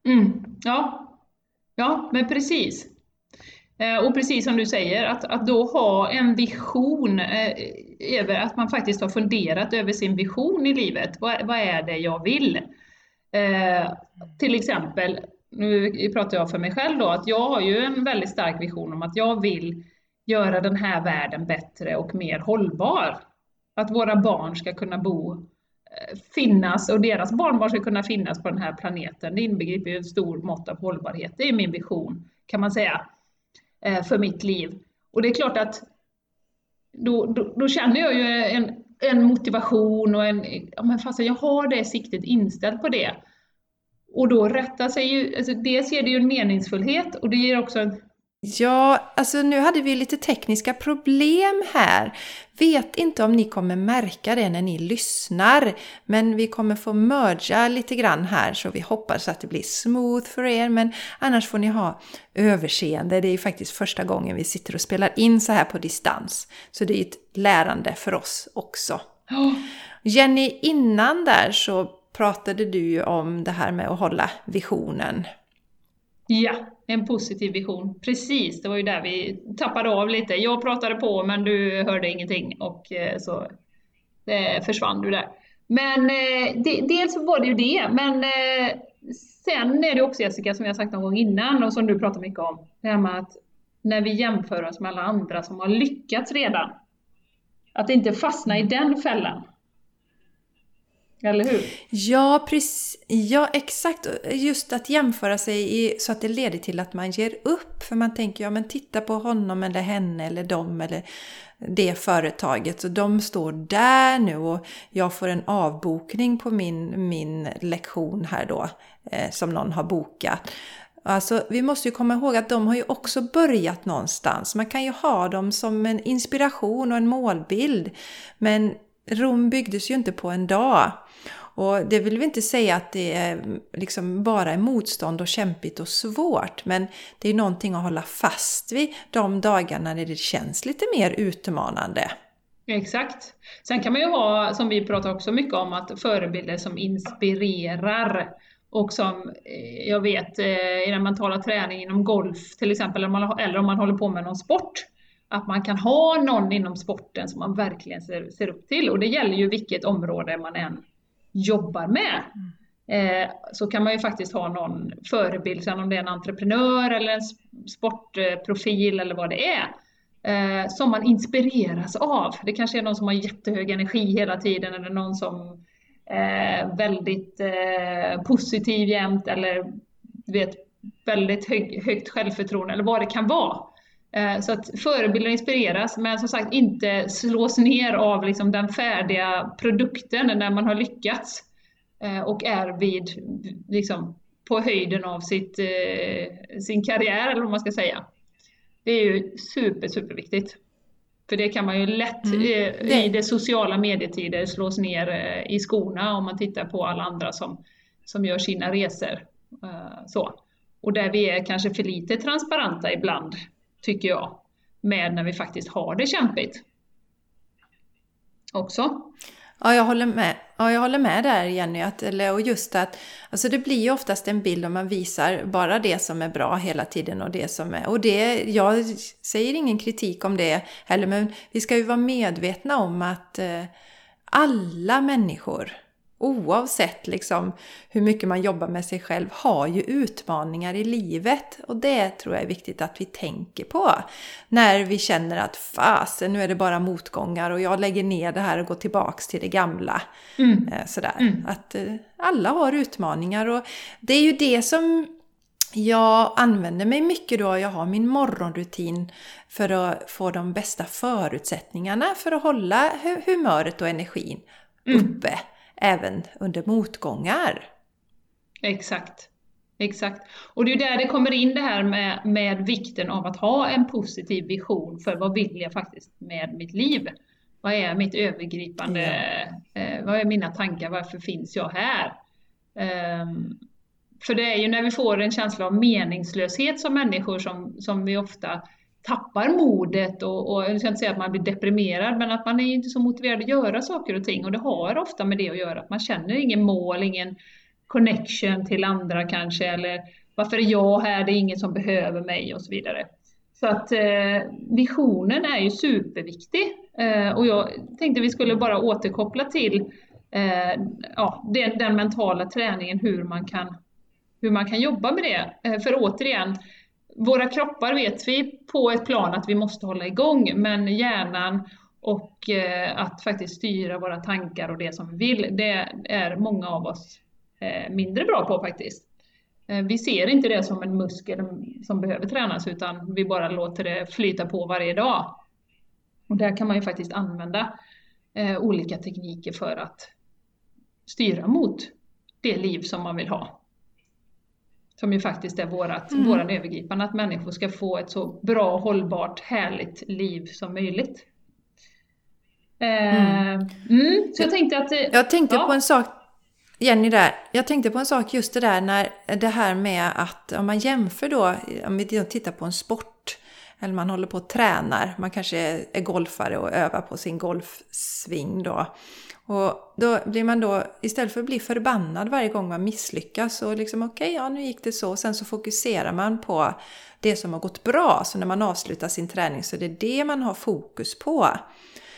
Mm, ja. ja, men precis. Eh, och precis som du säger, att, att då ha en vision eh, över att man faktiskt har funderat över sin vision i livet. Vad, vad är det jag vill? Eh, till exempel, nu pratar jag för mig själv då, att jag har ju en väldigt stark vision om att jag vill göra den här världen bättre och mer hållbar. Att våra barn ska kunna bo, eh, finnas och deras barnbarn ska kunna finnas på den här planeten. Det inbegriper ju en stor mått av hållbarhet. Det är min vision, kan man säga, eh, för mitt liv. Och det är klart att då, då, då känner jag ju en, en motivation och en, ja men fast jag har det siktet inställt på det. Och då rättar sig ju, alltså dels ger det ju en meningsfullhet och det ger också en Ja, alltså nu hade vi lite tekniska problem här. Vet inte om ni kommer märka det när ni lyssnar, men vi kommer få merga lite grann här så vi hoppas att det blir smooth för er, men annars får ni ha överseende. Det är faktiskt första gången vi sitter och spelar in så här på distans, så det är ett lärande för oss också. Jenny, innan där så pratade du ju om det här med att hålla visionen. Ja, en positiv vision. Precis, det var ju där vi tappade av lite. Jag pratade på men du hörde ingenting och eh, så eh, försvann du där. Men eh, dels var det ju det, men eh, sen är det också Jessica, som jag sagt någon gång innan och som du pratar mycket om, det här med att när vi jämför oss med alla andra som har lyckats redan, att inte fastna i den fällan. Eller hur? Ja, precis. Ja, exakt. Just att jämföra sig i, så att det leder till att man ger upp. För man tänker, ja men titta på honom eller henne eller dem eller det företaget. Så de står där nu och jag får en avbokning på min, min lektion här då. Eh, som någon har bokat. Alltså, vi måste ju komma ihåg att de har ju också börjat någonstans. Man kan ju ha dem som en inspiration och en målbild. Men Rom byggdes ju inte på en dag. Och det vill vi inte säga att det är liksom bara är motstånd och kämpigt och svårt. Men det är någonting att hålla fast vid de dagarna när det känns lite mer utmanande. Exakt. Sen kan man ju ha, som vi pratar också mycket om, att förebilder som inspirerar. Och som eh, jag vet eh, i den mentala träningen inom golf till exempel, eller om man håller på med någon sport, att man kan ha någon inom sporten som man verkligen ser, ser upp till. Och det gäller ju vilket område man än jobbar med. Eh, så kan man ju faktiskt ha någon förebild, sen om det är en entreprenör eller en sportprofil eller vad det är, eh, som man inspireras av. Det kanske är någon som har jättehög energi hela tiden eller någon som är väldigt eh, positiv jämt eller du vet, väldigt hög, högt självförtroende eller vad det kan vara. Eh, så att förebilder inspireras, men som sagt inte slås ner av liksom den färdiga produkten när man har lyckats eh, och är vid, liksom, på höjden av sitt, eh, sin karriär, eller vad man ska säga. Det är ju super, superviktigt. För det kan man ju lätt mm. i det sociala medietider slås ner i skorna om man tittar på alla andra som, som gör sina resor. Så. Och där vi är kanske för lite transparenta ibland tycker jag, med när vi faktiskt har det kämpigt. Också. Ja, jag håller med. Ja, jag håller med där Jenny. Att, eller, och just att alltså det blir ju oftast en bild om man visar bara det som är bra hela tiden och det som är... Och det, jag säger ingen kritik om det heller, men vi ska ju vara medvetna om att eh, alla människor oavsett liksom hur mycket man jobbar med sig själv, har ju utmaningar i livet. Och det tror jag är viktigt att vi tänker på. När vi känner att fasen, nu är det bara motgångar och jag lägger ner det här och går tillbaks till det gamla. Mm. Eh, sådär. Mm. Att eh, alla har utmaningar och det är ju det som jag använder mig mycket då, jag har min morgonrutin för att få de bästa förutsättningarna för att hålla humöret och energin mm. uppe. Mm även under motgångar. Exakt. Exakt. Och det är där det kommer in det här med, med vikten av att ha en positiv vision för vad vill jag faktiskt med mitt liv? Vad är mitt övergripande, eh, vad är mina tankar, varför finns jag här? Um, för det är ju när vi får en känsla av meningslöshet som människor som, som vi ofta tappar modet och, och jag ska inte säga att man blir deprimerad, men att man är inte så motiverad att göra saker och ting och det har ofta med det att göra, att man känner ingen mål, ingen connection till andra kanske, eller varför är jag här, det är ingen som behöver mig och så vidare. Så att eh, visionen är ju superviktig eh, och jag tänkte vi skulle bara återkoppla till eh, ja, den, den, mentala träningen, hur man kan, hur man kan jobba med det. Eh, för återigen, våra kroppar vet vi på ett plan att vi måste hålla igång, men hjärnan och eh, att faktiskt styra våra tankar och det som vi vill, det är många av oss eh, mindre bra på faktiskt. Eh, vi ser inte det som en muskel som behöver tränas, utan vi bara låter det flyta på varje dag. Och där kan man ju faktiskt använda olika tekniker för att styra mot det liv som man vill ha. Som ju faktiskt är vårat, mm. våran övergripande, att människor ska få ett så bra, hållbart, härligt liv som möjligt. Eh, mm. Mm, så jag tänkte att... Jag tänkte ja. på en sak, Jenny där, jag tänkte på en sak just det där när det här med att om man jämför då, om vi tittar på en sport, eller man håller på och tränar, man kanske är golfare och övar på sin golfsving då. Och då blir man då, istället för att bli förbannad varje gång man misslyckas, och liksom okej, okay, ja nu gick det så, sen så fokuserar man på det som har gått bra. Så när man avslutar sin träning så är det det man har fokus på.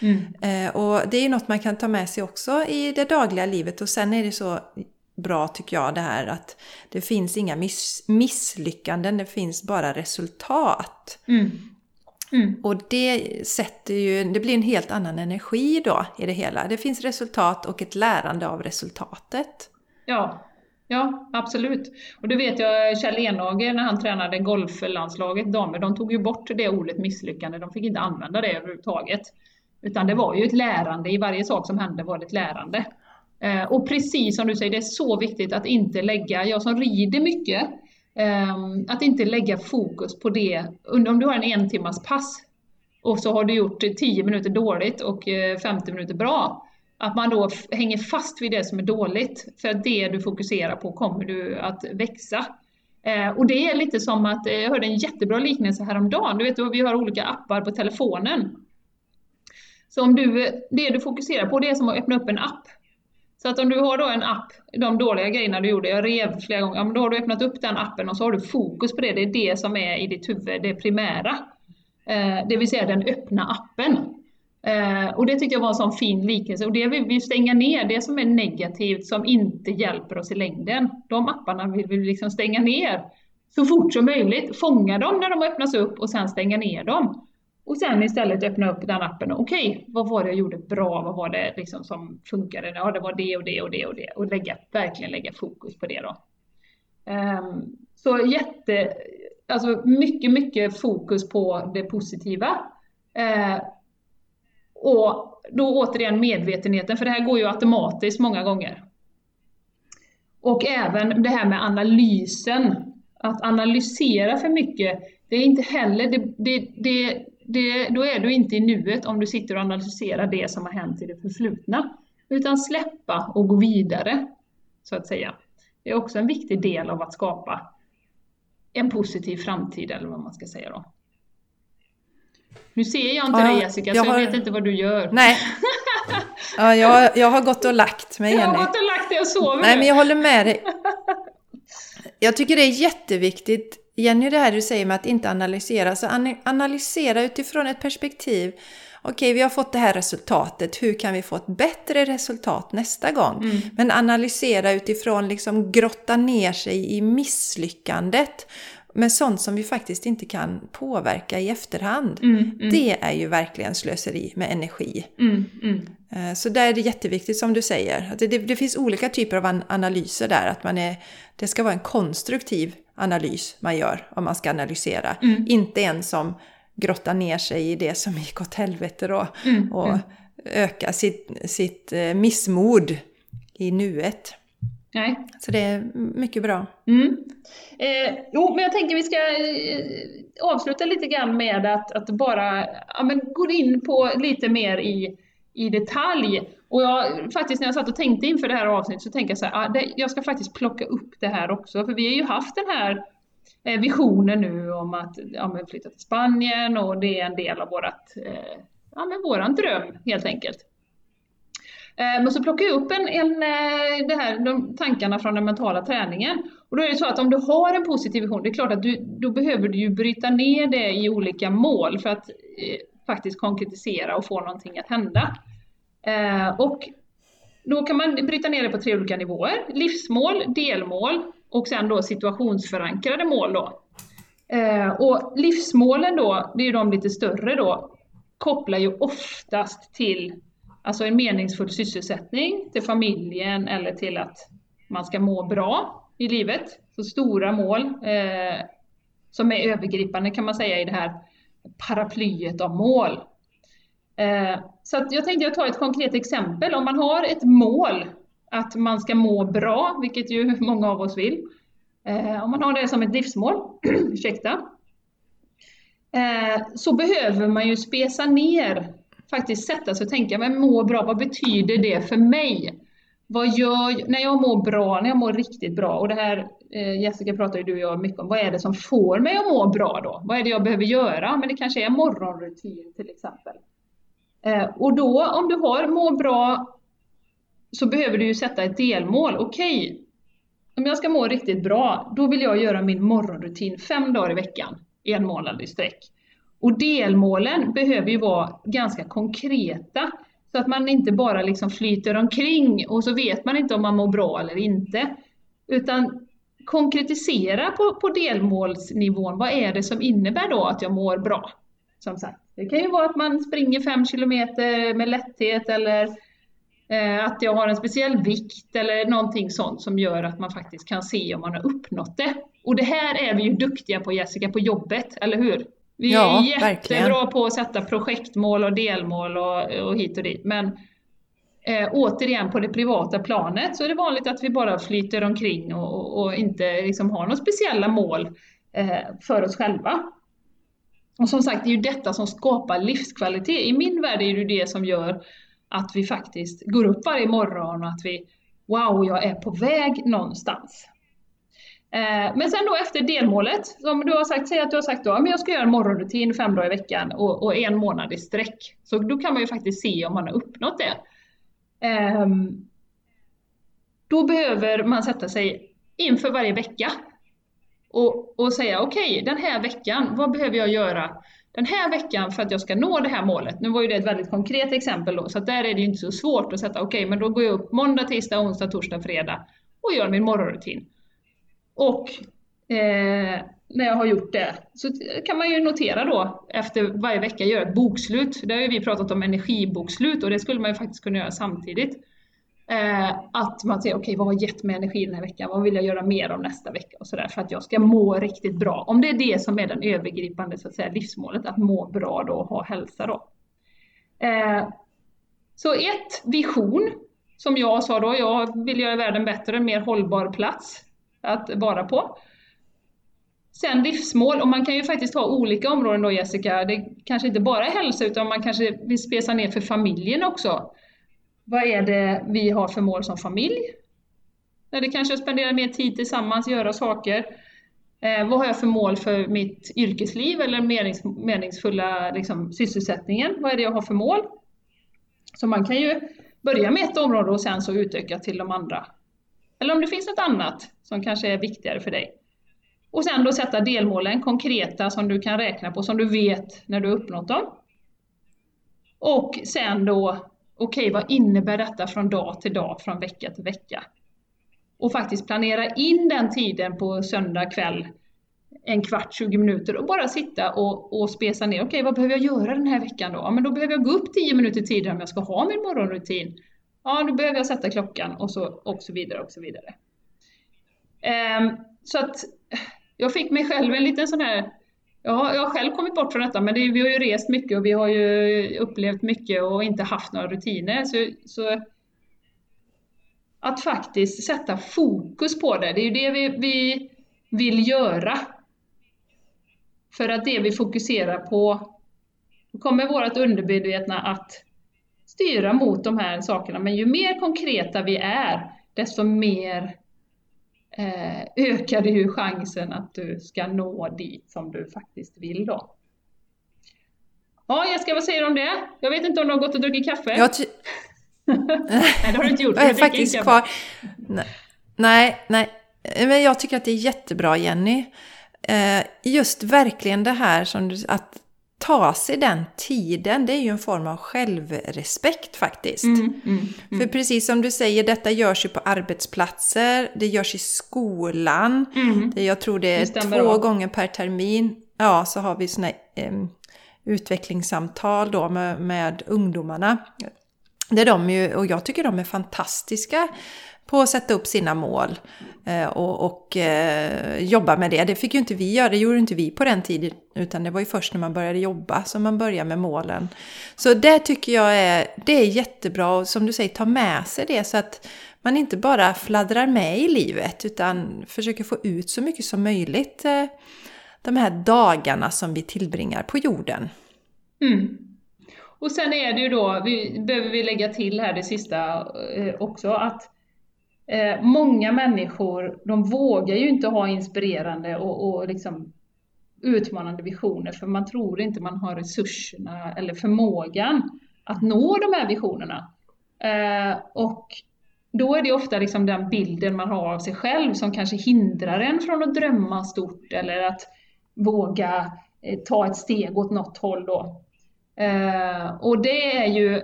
Mm. Eh, och det är ju något man kan ta med sig också i det dagliga livet. Och sen är det så bra tycker jag det här att det finns inga miss misslyckanden, det finns bara resultat. Mm. Mm. Och det sätter ju, det blir en helt annan energi då i det hela. Det finns resultat och ett lärande av resultatet. Ja, Ja, absolut. Och det vet jag Kjell Enhage när han tränade golflandslaget damer, de tog ju bort det ordet misslyckande, de fick inte använda det överhuvudtaget. Utan det var ju ett lärande, i varje sak som hände var det ett lärande. Eh, och precis som du säger, det är så viktigt att inte lägga, jag som rider mycket, Ehm, att inte lägga fokus på det, om du har en en timmars pass och så har du gjort 10 minuter dåligt och eh, 50 minuter bra, att man då hänger fast vid det som är dåligt, för att det du fokuserar på kommer du att växa. Ehm, och det är lite som att, eh, jag hörde en jättebra liknelse häromdagen, du vet vi har olika appar på telefonen. Så om du, det du fokuserar på det är som att öppna upp en app. Så att om du har då en app, de dåliga grejerna du gjorde, jag rev flera gånger, ja, men då har du öppnat upp den appen och så har du fokus på det, det är det som är i ditt huvud, det primära. Eh, det vill säga den öppna appen. Eh, och det tyckte jag var en sån fin liknelse. Och det vill vi stänga ner, det som är negativt, som inte hjälper oss i längden. De apparna vill vi liksom stänga ner så fort som möjligt. Fånga dem när de öppnas upp och sen stänga ner dem. Och sen istället öppna upp den appen. Okej, okay, vad var det jag gjorde bra? Vad var det liksom som funkade? Ja, det var det och det och det och det. Och lägga, verkligen lägga fokus på det då. Um, så jätte, alltså mycket, mycket fokus på det positiva. Uh, och då återigen medvetenheten, för det här går ju automatiskt många gånger. Och även det här med analysen. Att analysera för mycket, det är inte heller, det, det, det, det, då är du inte i nuet om du sitter och analyserar det som har hänt i det förflutna. Utan släppa och gå vidare, så att säga. Det är också en viktig del av att skapa en positiv framtid, eller vad man ska säga då. Nu ser jag inte ja, dig Jessica, jag så jag har... vet inte vad du gör. Nej. [LAUGHS] Ja, jag, jag har gått och lagt mig Jenny. Jag har gått och lagt dig och sover Nej, men jag håller med dig. Jag tycker det är jätteviktigt, Jenny, det här du säger med att inte analysera. Så analysera utifrån ett perspektiv. Okej, vi har fått det här resultatet. Hur kan vi få ett bättre resultat nästa gång? Mm. Men analysera utifrån, liksom grotta ner sig i misslyckandet med sånt som vi faktiskt inte kan påverka i efterhand. Mm, mm. Det är ju verkligen slöseri med energi. Mm, mm. Eh, så där är det jätteviktigt som du säger. Det, det, det, finns olika typer av analyser där. Att man är, det ska vara en konstruktiv analys man gör om man ska analysera. Mm. Inte en som grottar ner sig i det som gick åt helvete då. Mm, och ökar sitt, sitt eh, missmod i nuet. Nej. Så det är mycket bra. Mm. Eh, jo, men jag tänker vi ska eh, avsluta lite grann med att, att bara ja, men gå in på lite mer i, i detalj. Och jag, faktiskt när jag satt och tänkte inför det här avsnittet så tänkte jag så här, ah, det, jag ska faktiskt plocka upp det här också, för vi har ju haft den här eh, visionen nu om att ja, flytta till Spanien och det är en del av vårat, eh, ja, men våran dröm helt enkelt. Eh, men så plockar jag upp en, en, eh, det här, de tankarna från den mentala träningen. Och då är det så att om du har en positiv vision, det är klart att du, då behöver du ju bryta ner det i olika mål för att eh, faktiskt konkretisera och få någonting att hända. Eh, och då kan man bryta ner det på tre olika nivåer. Livsmål, delmål och sen då situationsförankrade mål. Då. Eh, och livsmålen då, det är ju de lite större då, kopplar ju oftast till Alltså en meningsfull sysselsättning till familjen eller till att man ska må bra i livet. Så stora mål eh, som är övergripande kan man säga i det här paraplyet av mål. Eh, så att jag tänkte jag tar ett konkret exempel. Om man har ett mål att man ska må bra, vilket ju [LAUGHS] många av oss vill. Eh, om man har det som ett livsmål, [CLEARS THROAT] ursäkta, eh, så behöver man ju spesa ner faktiskt sätta sig och tänka, men må bra, vad betyder det för mig? Vad gör när jag mår bra, när jag mår riktigt bra? Och det här, eh, Jessica pratar ju du och jag mycket om, vad är det som får mig att må bra då? Vad är det jag behöver göra? Men det kanske är morgonrutin till exempel. Eh, och då, om du har må bra, så behöver du ju sätta ett delmål. Okej, okay, om jag ska må riktigt bra, då vill jag göra min morgonrutin fem dagar i veckan, en månad i sträck. Och delmålen behöver ju vara ganska konkreta så att man inte bara liksom flyter omkring och så vet man inte om man mår bra eller inte. Utan konkretisera på, på delmålsnivån, vad är det som innebär då att jag mår bra? Som sagt, det kan ju vara att man springer fem kilometer med lätthet eller eh, att jag har en speciell vikt eller någonting sånt som gör att man faktiskt kan se om man har uppnått det. Och det här är vi ju duktiga på Jessica, på jobbet, eller hur? Vi Ja, är jättebra verkligen. på att sätta projektmål och delmål och, och hit och dit. Men eh, återigen på det privata planet så är det vanligt att vi bara flyter omkring och, och, och inte liksom har några speciella mål eh, för oss själva. Och som sagt, det är ju detta som skapar livskvalitet. I min värld är det ju det som gör att vi faktiskt går upp varje morgon och att vi, wow, jag är på väg någonstans. Eh, men sen då efter delmålet, som du har sagt, säg att du har sagt då, men jag ska göra en morgonrutin fem dagar i veckan och, och en månad i sträck. Så då kan man ju faktiskt se om man har uppnått det. Ehm, då behöver man sätta sig inför varje vecka och, och säga okej, den här veckan, vad behöver jag göra den här veckan för att jag ska nå det här målet? Nu var ju det ett väldigt konkret exempel då, så att där är det ju inte så svårt att sätta okej, men då går jag upp måndag, tisdag, onsdag, torsdag, fredag och gör min morgonrutin. Och eh, när jag har gjort det så kan man ju notera då efter varje vecka göra ett bokslut. Där har ju vi pratat om energibokslut och det skulle man ju faktiskt kunna göra samtidigt. Eh, att man säger, okej vad har gett mig energi den här veckan? Vad vill jag göra mer om nästa vecka? Och så där, för att jag ska må riktigt bra. Om det är det som är den övergripande så att säga, livsmålet, att må bra då och ha hälsa då. Eh, så ett, vision. Som jag sa då, jag vill göra världen bättre, en mer hållbar plats att vara på. Sen livsmål, och man kan ju faktiskt ha olika områden då Jessica. Det kanske inte bara är hälsa utan man kanske vill spesa ner för familjen också. Vad är det vi har för mål som familj? Eller det kanske att spendera mer tid tillsammans, göra saker. Eh, vad har jag för mål för mitt yrkesliv eller menings, meningsfulla liksom, sysselsättningen? Vad är det jag har för mål? Så man kan ju börja med ett område och sen så utöka till de andra. Eller om det finns något annat som kanske är viktigare för dig. Och sen då sätta delmålen, konkreta, som du kan räkna på, som du vet när du har uppnått dem. Och sen då, okej, vad innebär detta från dag till dag, från vecka till vecka? Och faktiskt planera in den tiden på söndag kväll, en kvart, 20 minuter och bara sitta och, och spesa ner. Okej, vad behöver jag göra den här veckan då? Ja, men då behöver jag gå upp 10 minuter tidigare om jag ska ha min morgonrutin. Ja, då behöver jag sätta klockan och så, och så vidare och så vidare. Um, så att jag fick mig själv en liten sån här jag har, jag har själv kommit bort från detta, men det, vi har ju rest mycket och vi har ju upplevt mycket och inte haft några rutiner. Så, så att faktiskt sätta fokus på det, det är ju det vi, vi vill göra. För att det vi fokuserar på, då kommer vårt undermedvetna att styra mot de här sakerna. Men ju mer konkreta vi är, desto mer eh, ökar ju chansen att du ska nå dit som du faktiskt vill då. Ja, Jessica, vad säger du om det? Jag vet inte om du har gått och druckit kaffe? Jag ty- [LAUGHS] Nej, det har du inte gjort. jag är faktiskt inte kvar. Nej, Nej, nej. Men jag tycker att det är jättebra Jenny. Eh, Just verkligen det här som du, att ta sig den tiden, det är ju en form av självrespekt faktiskt. Mm, mm, För precis som du säger, detta görs ju på arbetsplatser, det görs i skolan. mm. Det, jag tror det är Det två bra. gånger per termin. Ja, så har vi såna här, em, utvecklingssamtal då med, med ungdomarna. Där de ju, och jag tycker de är fantastiska på att sätta upp sina mål eh, och, och eh, jobba med det. Det fick ju inte vi göra, det gjorde inte vi på den tiden, utan det var ju först när man började jobba som man började med målen. Så det tycker jag är, det är jättebra och som du säger, ta med sig det så att man inte bara fladdrar med i livet utan försöker få ut så mycket som möjligt eh, de här dagarna som vi tillbringar på jorden. Mm. Och sen är det ju då, vi, behöver vi lägga till här det sista eh, också, att eh, många människor, de vågar ju inte ha inspirerande och, och liksom utmanande visioner, för man tror inte man har resurserna eller förmågan att nå de här visionerna. Eh, och då är det ofta liksom den bilden man har av sig själv som kanske hindrar en från att drömma stort eller att våga eh, ta ett steg åt något håll då. Eh, och det är ju,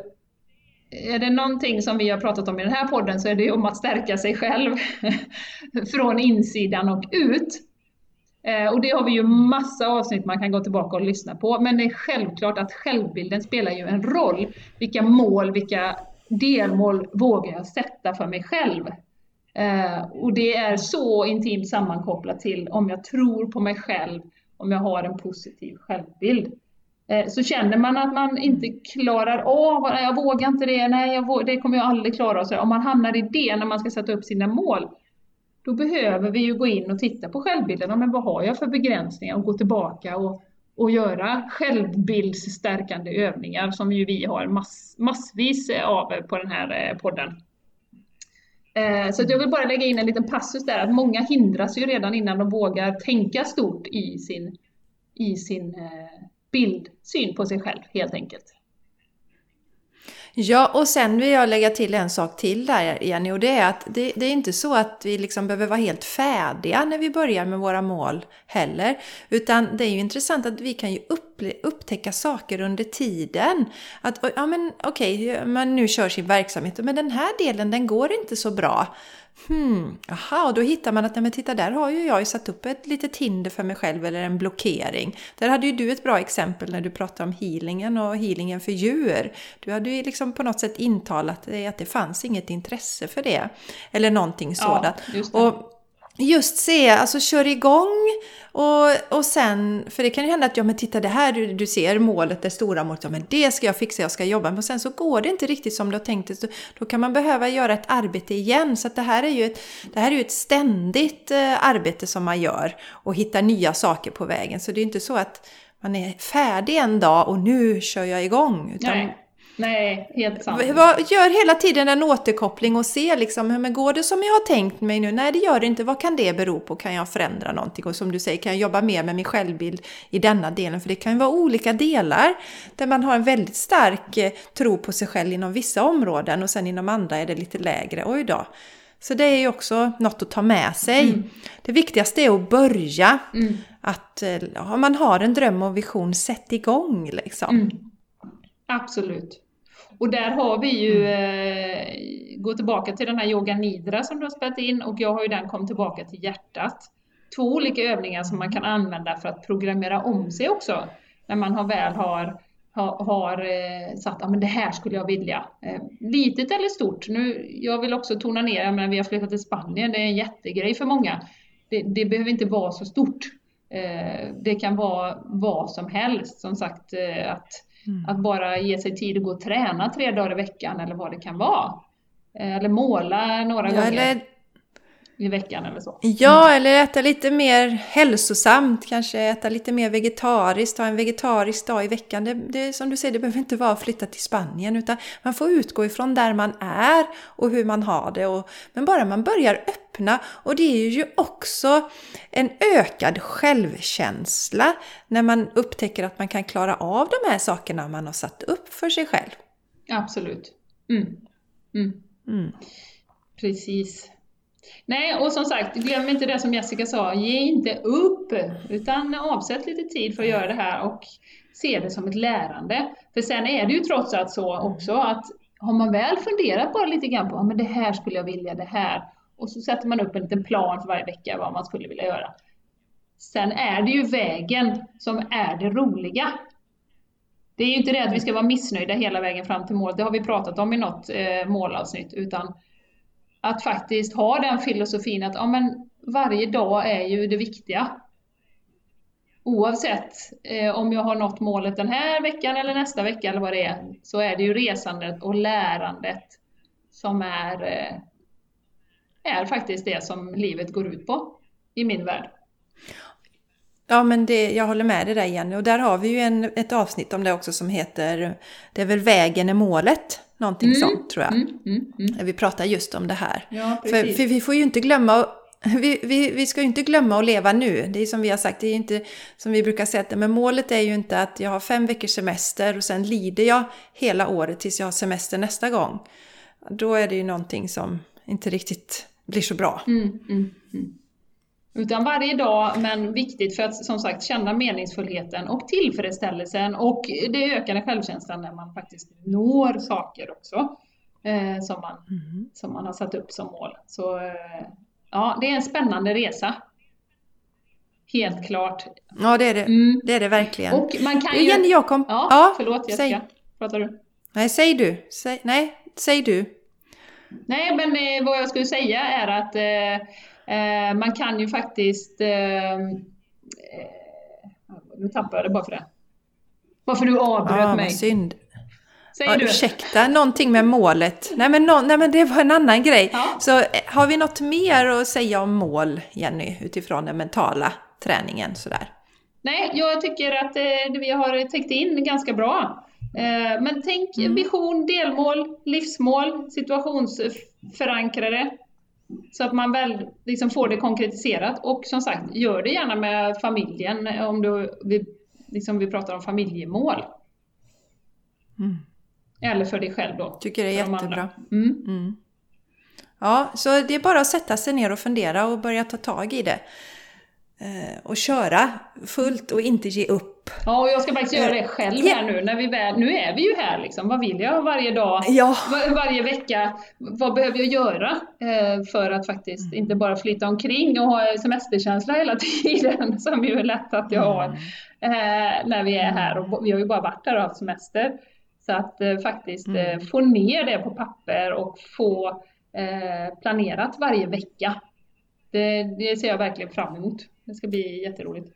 är det någonting som vi har pratat om i den här podden så är det om att stärka sig själv [LAUGHS] från insidan och ut. Eh, och det har vi ju massa avsnitt man kan gå tillbaka och lyssna på. Men det är självklart att självbilden spelar ju en roll. Vilka mål, vilka delmål vågar jag sätta för mig själv? Eh, och det är så intimt sammankopplat till om jag tror på mig själv, om jag har en positiv självbild. Eh, så känner man att man inte klarar av, äh, jag vågar inte det, nej vågar, det kommer jag aldrig klara. Så om man hamnar i det när man ska sätta upp sina mål, då behöver vi ju gå in och titta på självbilden. Men vad har jag för begränsningar? Och gå tillbaka och, och göra självbildsstärkande övningar som ju vi har mass, massvis av på den här eh, podden. Eh, så jag vill bara lägga in en liten passus där, att många hindras ju redan innan de vågar tänka stort i sin, i sin bildsyn på sig själv helt enkelt. Ja, och sen vill jag lägga till en sak till där Jenny och det är att det, det, är inte så att vi liksom behöver vara helt färdiga när vi börjar med våra mål heller. Utan det är ju intressant att vi kan ju upp, upptäcka saker under tiden. Att ja men okej, okay, man nu kör sin verksamhet men den här delen den går inte så bra. Hmm, aha, och då hittar man att nej, men titta där har ju jag ju satt upp ett litet hinder för mig själv eller en blockering. Där hade ju du ett bra exempel när du pratade om healingen och healingen för djur. Du hade ju liksom på något sätt intalat dig att det fanns inget intresse för det. Eller någonting sådant. Ja, och just se, alltså kör igång och, och sen, för det kan ju hända att ja men titta det här, du, du ser målet, det stora målet, ja men det ska jag fixa, jag ska jobba, men sen så går det inte riktigt som du har tänkt dig, då kan man behöva göra ett arbete igen. Så att det här är ju ett, det här är ju ett ständigt eh, arbete som man gör och hittar nya saker på vägen. Så det är inte så att man är färdig en dag och nu kör jag igång. Utan Nej. Nej, helt sant. Gör hela tiden en återkoppling och se liksom, men går det som jag har tänkt mig nu? Nej, det gör det inte. Vad kan det bero på? Kan jag förändra någonting? Och som du säger, kan jag jobba mer med min självbild i denna delen? För det kan ju vara olika delar där man har en väldigt stark eh, tro på sig själv inom vissa områden och sen inom andra är det lite lägre. Oj då. Så det är ju också något att ta med sig. Mm. Det viktigaste är att börja. Mm. Att eh, om man har en dröm och vision, sätt igång liksom. Mm. Absolut. Och där har vi ju, mm. eh, gå tillbaka till den här yoga nidra som du har spelat in och jag har ju den kom tillbaka till hjärtat. Två olika övningar som man kan använda för att programmera om sig också. När man har väl har, har, har eh, satt, ja men det här skulle jag vilja. Eh, litet eller stort. Nu, jag vill också tona ner, menar, vi har flyttat till Spanien, det är en jättegrej för många. Det, det behöver inte vara så stort. Eh, det kan vara vad som helst. Som sagt, att Mm. Att bara ge sig tid att gå och träna tre dagar i veckan eller vad det kan vara. Eh, eller måla några ja, gånger. Eller i veckan eller så. Ja, eller äta lite mer hälsosamt, kanske äta lite mer vegetariskt, ha en vegetarisk dag i veckan. Det, det, som du säger, det behöver inte vara att flytta till Spanien, utan man får utgå ifrån där man är och hur man har det. Och, men bara man börjar öppna, och det är ju också en ökad självkänsla när man upptäcker att man kan klara av de här sakerna man har satt upp för sig själv. Absolut. Mm. Mm. Mm. Precis. Nej, och som sagt, glöm inte det som Jessica sa, ge inte upp, utan avsätt lite tid för att göra det här och se det som ett lärande. För sen är det ju trots allt så också att har man väl funderat bara lite grann på, ja men det här skulle jag vilja, det här, och så sätter man upp en liten plan för varje vecka vad man skulle vilja göra. Sen är det ju vägen som är det roliga. Det är ju inte det att vi ska vara missnöjda hela vägen fram till målet, det har vi pratat om i något eh, målavsnitt, utan att faktiskt ha den filosofin att ja, men varje dag är ju det viktiga. Oavsett eh, om jag har nått målet den här veckan eller nästa vecka eller vad det är, så är det ju resandet och lärandet som är, eh, är faktiskt det som livet går ut på i min värld. Ja, men det, jag håller med dig där Jenny. Och där har vi ju en, ett avsnitt om det också som heter Det är väl vägen är målet. Någonting mm, sånt tror jag. Mm, mm, mm. vi pratar just om det här. Ja, för, för, vi får ju inte glömma [LAUGHS] vi, vi, vi ska ju inte glömma att leva nu. Det är som vi har sagt, det är inte som vi brukar säga, men målet är ju inte att jag har fem veckors semester och sen lider jag hela året tills jag har semester nästa gång. Då är det ju någonting som inte riktigt blir så bra. Mm, mm, mm. Utan varje dag, men viktigt för att som sagt känna meningsfullheten och tillfredsställelsen och det ökade självkänslan när man faktiskt når saker också. Eh, som, man, mm. som man har satt upp som mål. Så eh, ja, det är en spännande resa. Helt klart. Ja, det är det. Mm. Det är det verkligen. Och man kan ju... Jenny, jag kom... Ja, förlåt säg. Jessica. Pratar du? Nej, säg du. Säg, nej, säg du. Nej, men eh, vad jag skulle säga är att eh, man kan ju faktiskt... Eh, eh, nu tappade jag det bara för det. Varför du avbröt Ja, mig. synd. Säger Ja, du? ursäkta, någonting med målet. Nej men, nå- nej men det var en annan grej. Ja. Så eh, har vi något mer att säga om mål, Jenny, utifrån den mentala träningen sådär? Nej, jag tycker att eh, vi har täckt in ganska bra. Eh, men tänk Mm. vision, delmål, livsmål, situationsförankrade. Så att man väl liksom får det konkretiserat. Och som sagt, gör det gärna med familjen om du, vi, liksom vi pratar om familjemål. Mm. Eller för dig själv då. Tycker det är jättebra. Mm. Mm. Ja, så det är bara att sätta sig ner och fundera och börja ta tag i det. Eh, och köra fullt och inte ge upp. Ja, och jag ska faktiskt göra det själv Ja. här nu. När vi väl, nu är vi ju här liksom. Vad vill jag varje dag? Ja, Var, varje vecka, vad behöver jag göra eh, för att faktiskt inte bara flytta omkring och ha semesterkänsla hela [LAUGHS] tiden, som ju är lätt att jag har eh, när vi är här. Och vi har ju bara varit här och haft semester. Så att eh, faktiskt eh, få ner det på papper och få eh, planerat varje vecka. Det, det ser jag verkligen fram emot. Det ska bli jätteroligt.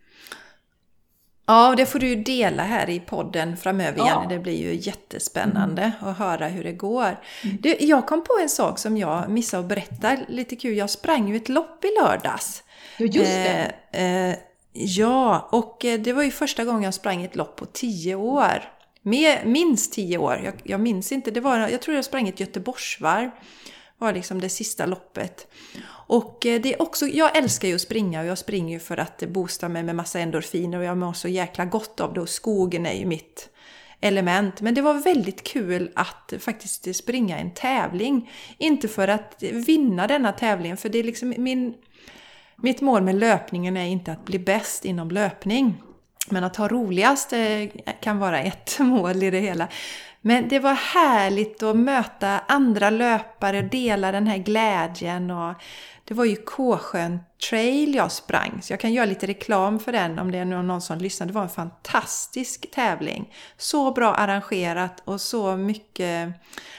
Ja, det får du ju dela här i podden framöver Ja. Jenny. Det blir ju jättespännande att höra hur det går. Du, jag kom på en sak som jag missade att berätta. Lite kul, jag sprang ju ett lopp i lördags. Ja, just det. Eh, eh, ja, och eh, det var ju första gången jag sprang ett lopp på tio år. Med, minst tio år. Jag, jag minns inte. Det var, jag tror jag sprang ett Göteborgsvarv var liksom det sista loppet. Och eh, det är också, jag älskar ju att springa och jag springer ju för att boosta mig med massa endorfiner och jag mår så jäkla gott av det och skogen är ju mitt element. Men det var väldigt kul att faktiskt springa en tävling. Inte för att vinna denna tävling, för det är liksom min... Mitt mål med löpningen är inte att bli bäst inom löpning. Men att ha roligast eh, kan vara ett [LAUGHS] mål i det hela. Men det var härligt att möta andra löpare och dela den här glädjen. Och det var ju Kåsjön Trail jag sprang, så jag kan göra lite reklam för den om det är någon som lyssnar. Det var en fantastisk tävling. Så bra arrangerat och så mycket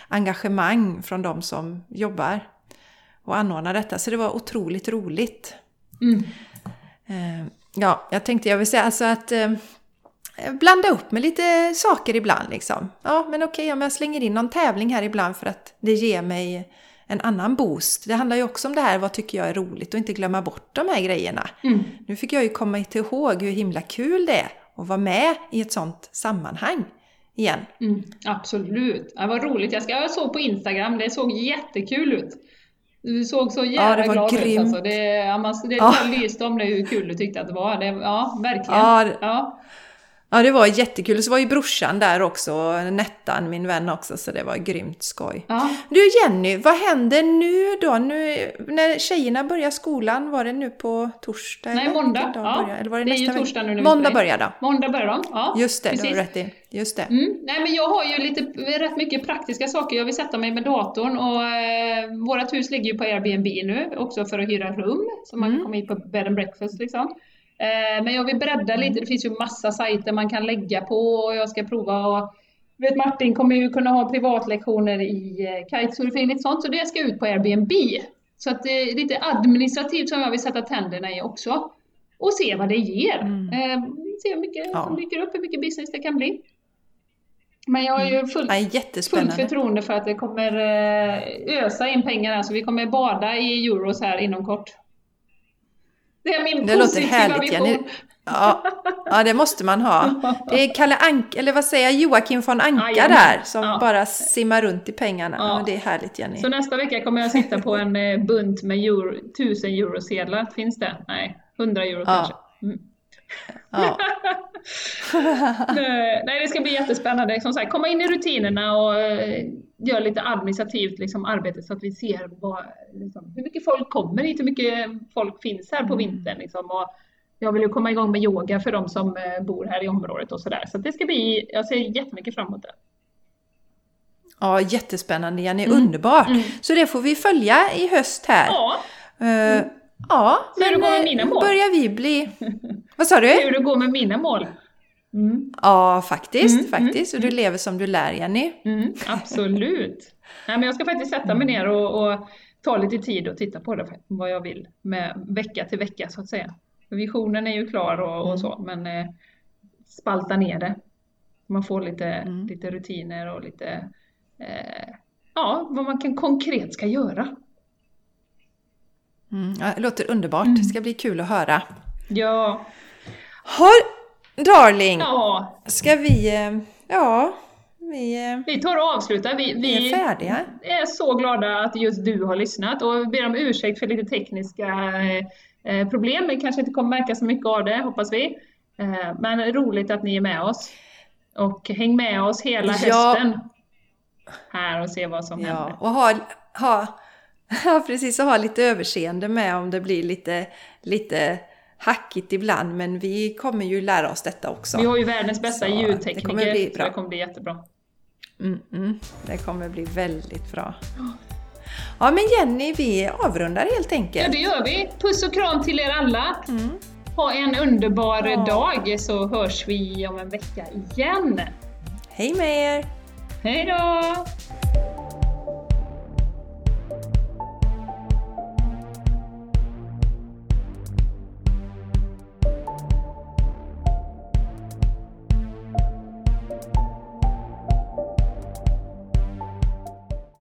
engagemang från de som jobbar och anordnar detta. Så det var otroligt roligt. Mm. Eh, Ja, jag tänkte jag vill säga alltså att eh, blanda upp med lite saker ibland liksom. Ja, men okej om jag slänger in någon tävling här ibland för att det ger mig en annan boost. Det handlar ju också om det här, vad tycker jag är roligt och inte glömma bort de här grejerna. Mm. Nu fick jag ju komma ihåg hur himla kul det är att vara med i ett sånt sammanhang igen. Mm, absolut. Ja, vad roligt. Jag, ska, jag såg på Instagram, det såg jättekul ut. Du såg så jävla var glad ut alltså. Det, ja, man, det Ja. lyste om det hur kul du tyckte att det var. Det, ja, verkligen. Ja, Ja. Ja, det var jättekul. Så var ju brorsan där också, Nettan, min vän också, så det var grymt skoj. Ja. Du Jenny, vad händer nu då? Nu, när tjejerna börjar skolan, var det nu på torsdag? Nej, måndag. Ja, börjar? Eller var det, det är nästa ju vecka? torsdag nu när Måndag börjar då. Måndag börjar de. Ja, Just det, har du precis. rätt i. Just det. Mm. Nej, men jag har ju lite, rätt mycket praktiska saker. Jag vill sätta mig med datorn och eh, vårt hus ligger ju på Airbnb nu också för att hyra rum så man kan Mm. komma hit på bed and breakfast liksom. Eh, men jag vill bredda lite. Det finns ju massa sajter man kan lägga på och jag ska prova och vet Martin kommer ju kunna ha privatlektioner i eh, kitesurfing och sånt så det ska ut på Airbnb. Så att det är lite administrativt som jag vill sätta tänderna i också. Och se vad det ger. Mm. Eh, se hur mycket Ja. som dyker upp, hur mycket business det kan bli. Men jag har ju fullt, Ja, fullt jättespännande. förtroende för att det kommer eh, ösa in pengar här, så vi kommer bada i euros här inom kort. Det är min Det låter positiva härligt vision. Jenny. Ja, ja, det måste man ha. [LAUGHS] Det är Kalle Anka, eller vad säger jag, Joakim von Anka Jajamän. där som Ja. bara simmar runt i pengarna. Ja. Ja. det är härligt Jenny. Så nästa vecka kommer jag sitta på en eh, bunt med euro, 1000 eurosedlar. Finns det? Nej, 100 euro Ja. kanske. Mm. Ja. [LAUGHS] Nej, det ska bli jättespännande. Som sagt, komma in i rutinerna och eh, göra lite administrativt liksom, arbete så att vi ser vad, liksom, hur mycket folk kommer hit, hur mycket folk finns här på vintern. Liksom, och jag vill ju komma igång med yoga för de som eh, bor här i området och sådär. Så det ska bli, jag ser jättemycket fram emot det. ja, jättespännande Jenny. Mm. Underbart! Mm. Så det får vi följa i höst här. Ja, Eh, Ja, Hur det men går med eh, mina mål? börjar vi bli... Vad sa du? Hur det går med mina mål. Mm. Ja, faktiskt. Mm, faktiskt. Och du lever som du lär, Jenny. Mm, absolut. Nej, men jag ska faktiskt sätta mig ner och, och ta lite tid och titta på det, vad jag vill, med vecka till vecka så att säga. Visionen är ju klar och, och så, men eh, spalta ner det. Man får lite, Mm. lite rutiner och lite, eh, ja, vad man kan konkret ska göra. Mm, ja, det låter underbart. Det ska bli kul att höra. Ja, Har, darling, ja, ska vi... eh, Ja, vi, eh, vi tar och avslutar. Vi, vi är vi färdiga. är så glada att just du har lyssnat och ber om ursäkt för lite tekniska eh, problem. Det kanske inte kommer märka så mycket av det, hoppas vi. Men roligt att ni är med oss. Och häng med oss hela Ja. hösten här och se vad som Ja, händer. och ha, ha, [LAUGHS] ja, precis, och ha lite överseende med om det blir lite, lite hackigt ibland. Men vi kommer ju lära oss detta också. Vi har ju världens bästa Så det ljudtekniker, kommer bli så bra. det kommer bli jättebra. Mm, mm, det kommer bli väldigt bra. Ja, men Jenny, vi avrundar helt Ja, enkelt. det gör vi. Puss och kram till er alla. Mm. Ha en underbar Ja. dag så hörs vi om en vecka igen. Hej med er! Hej då!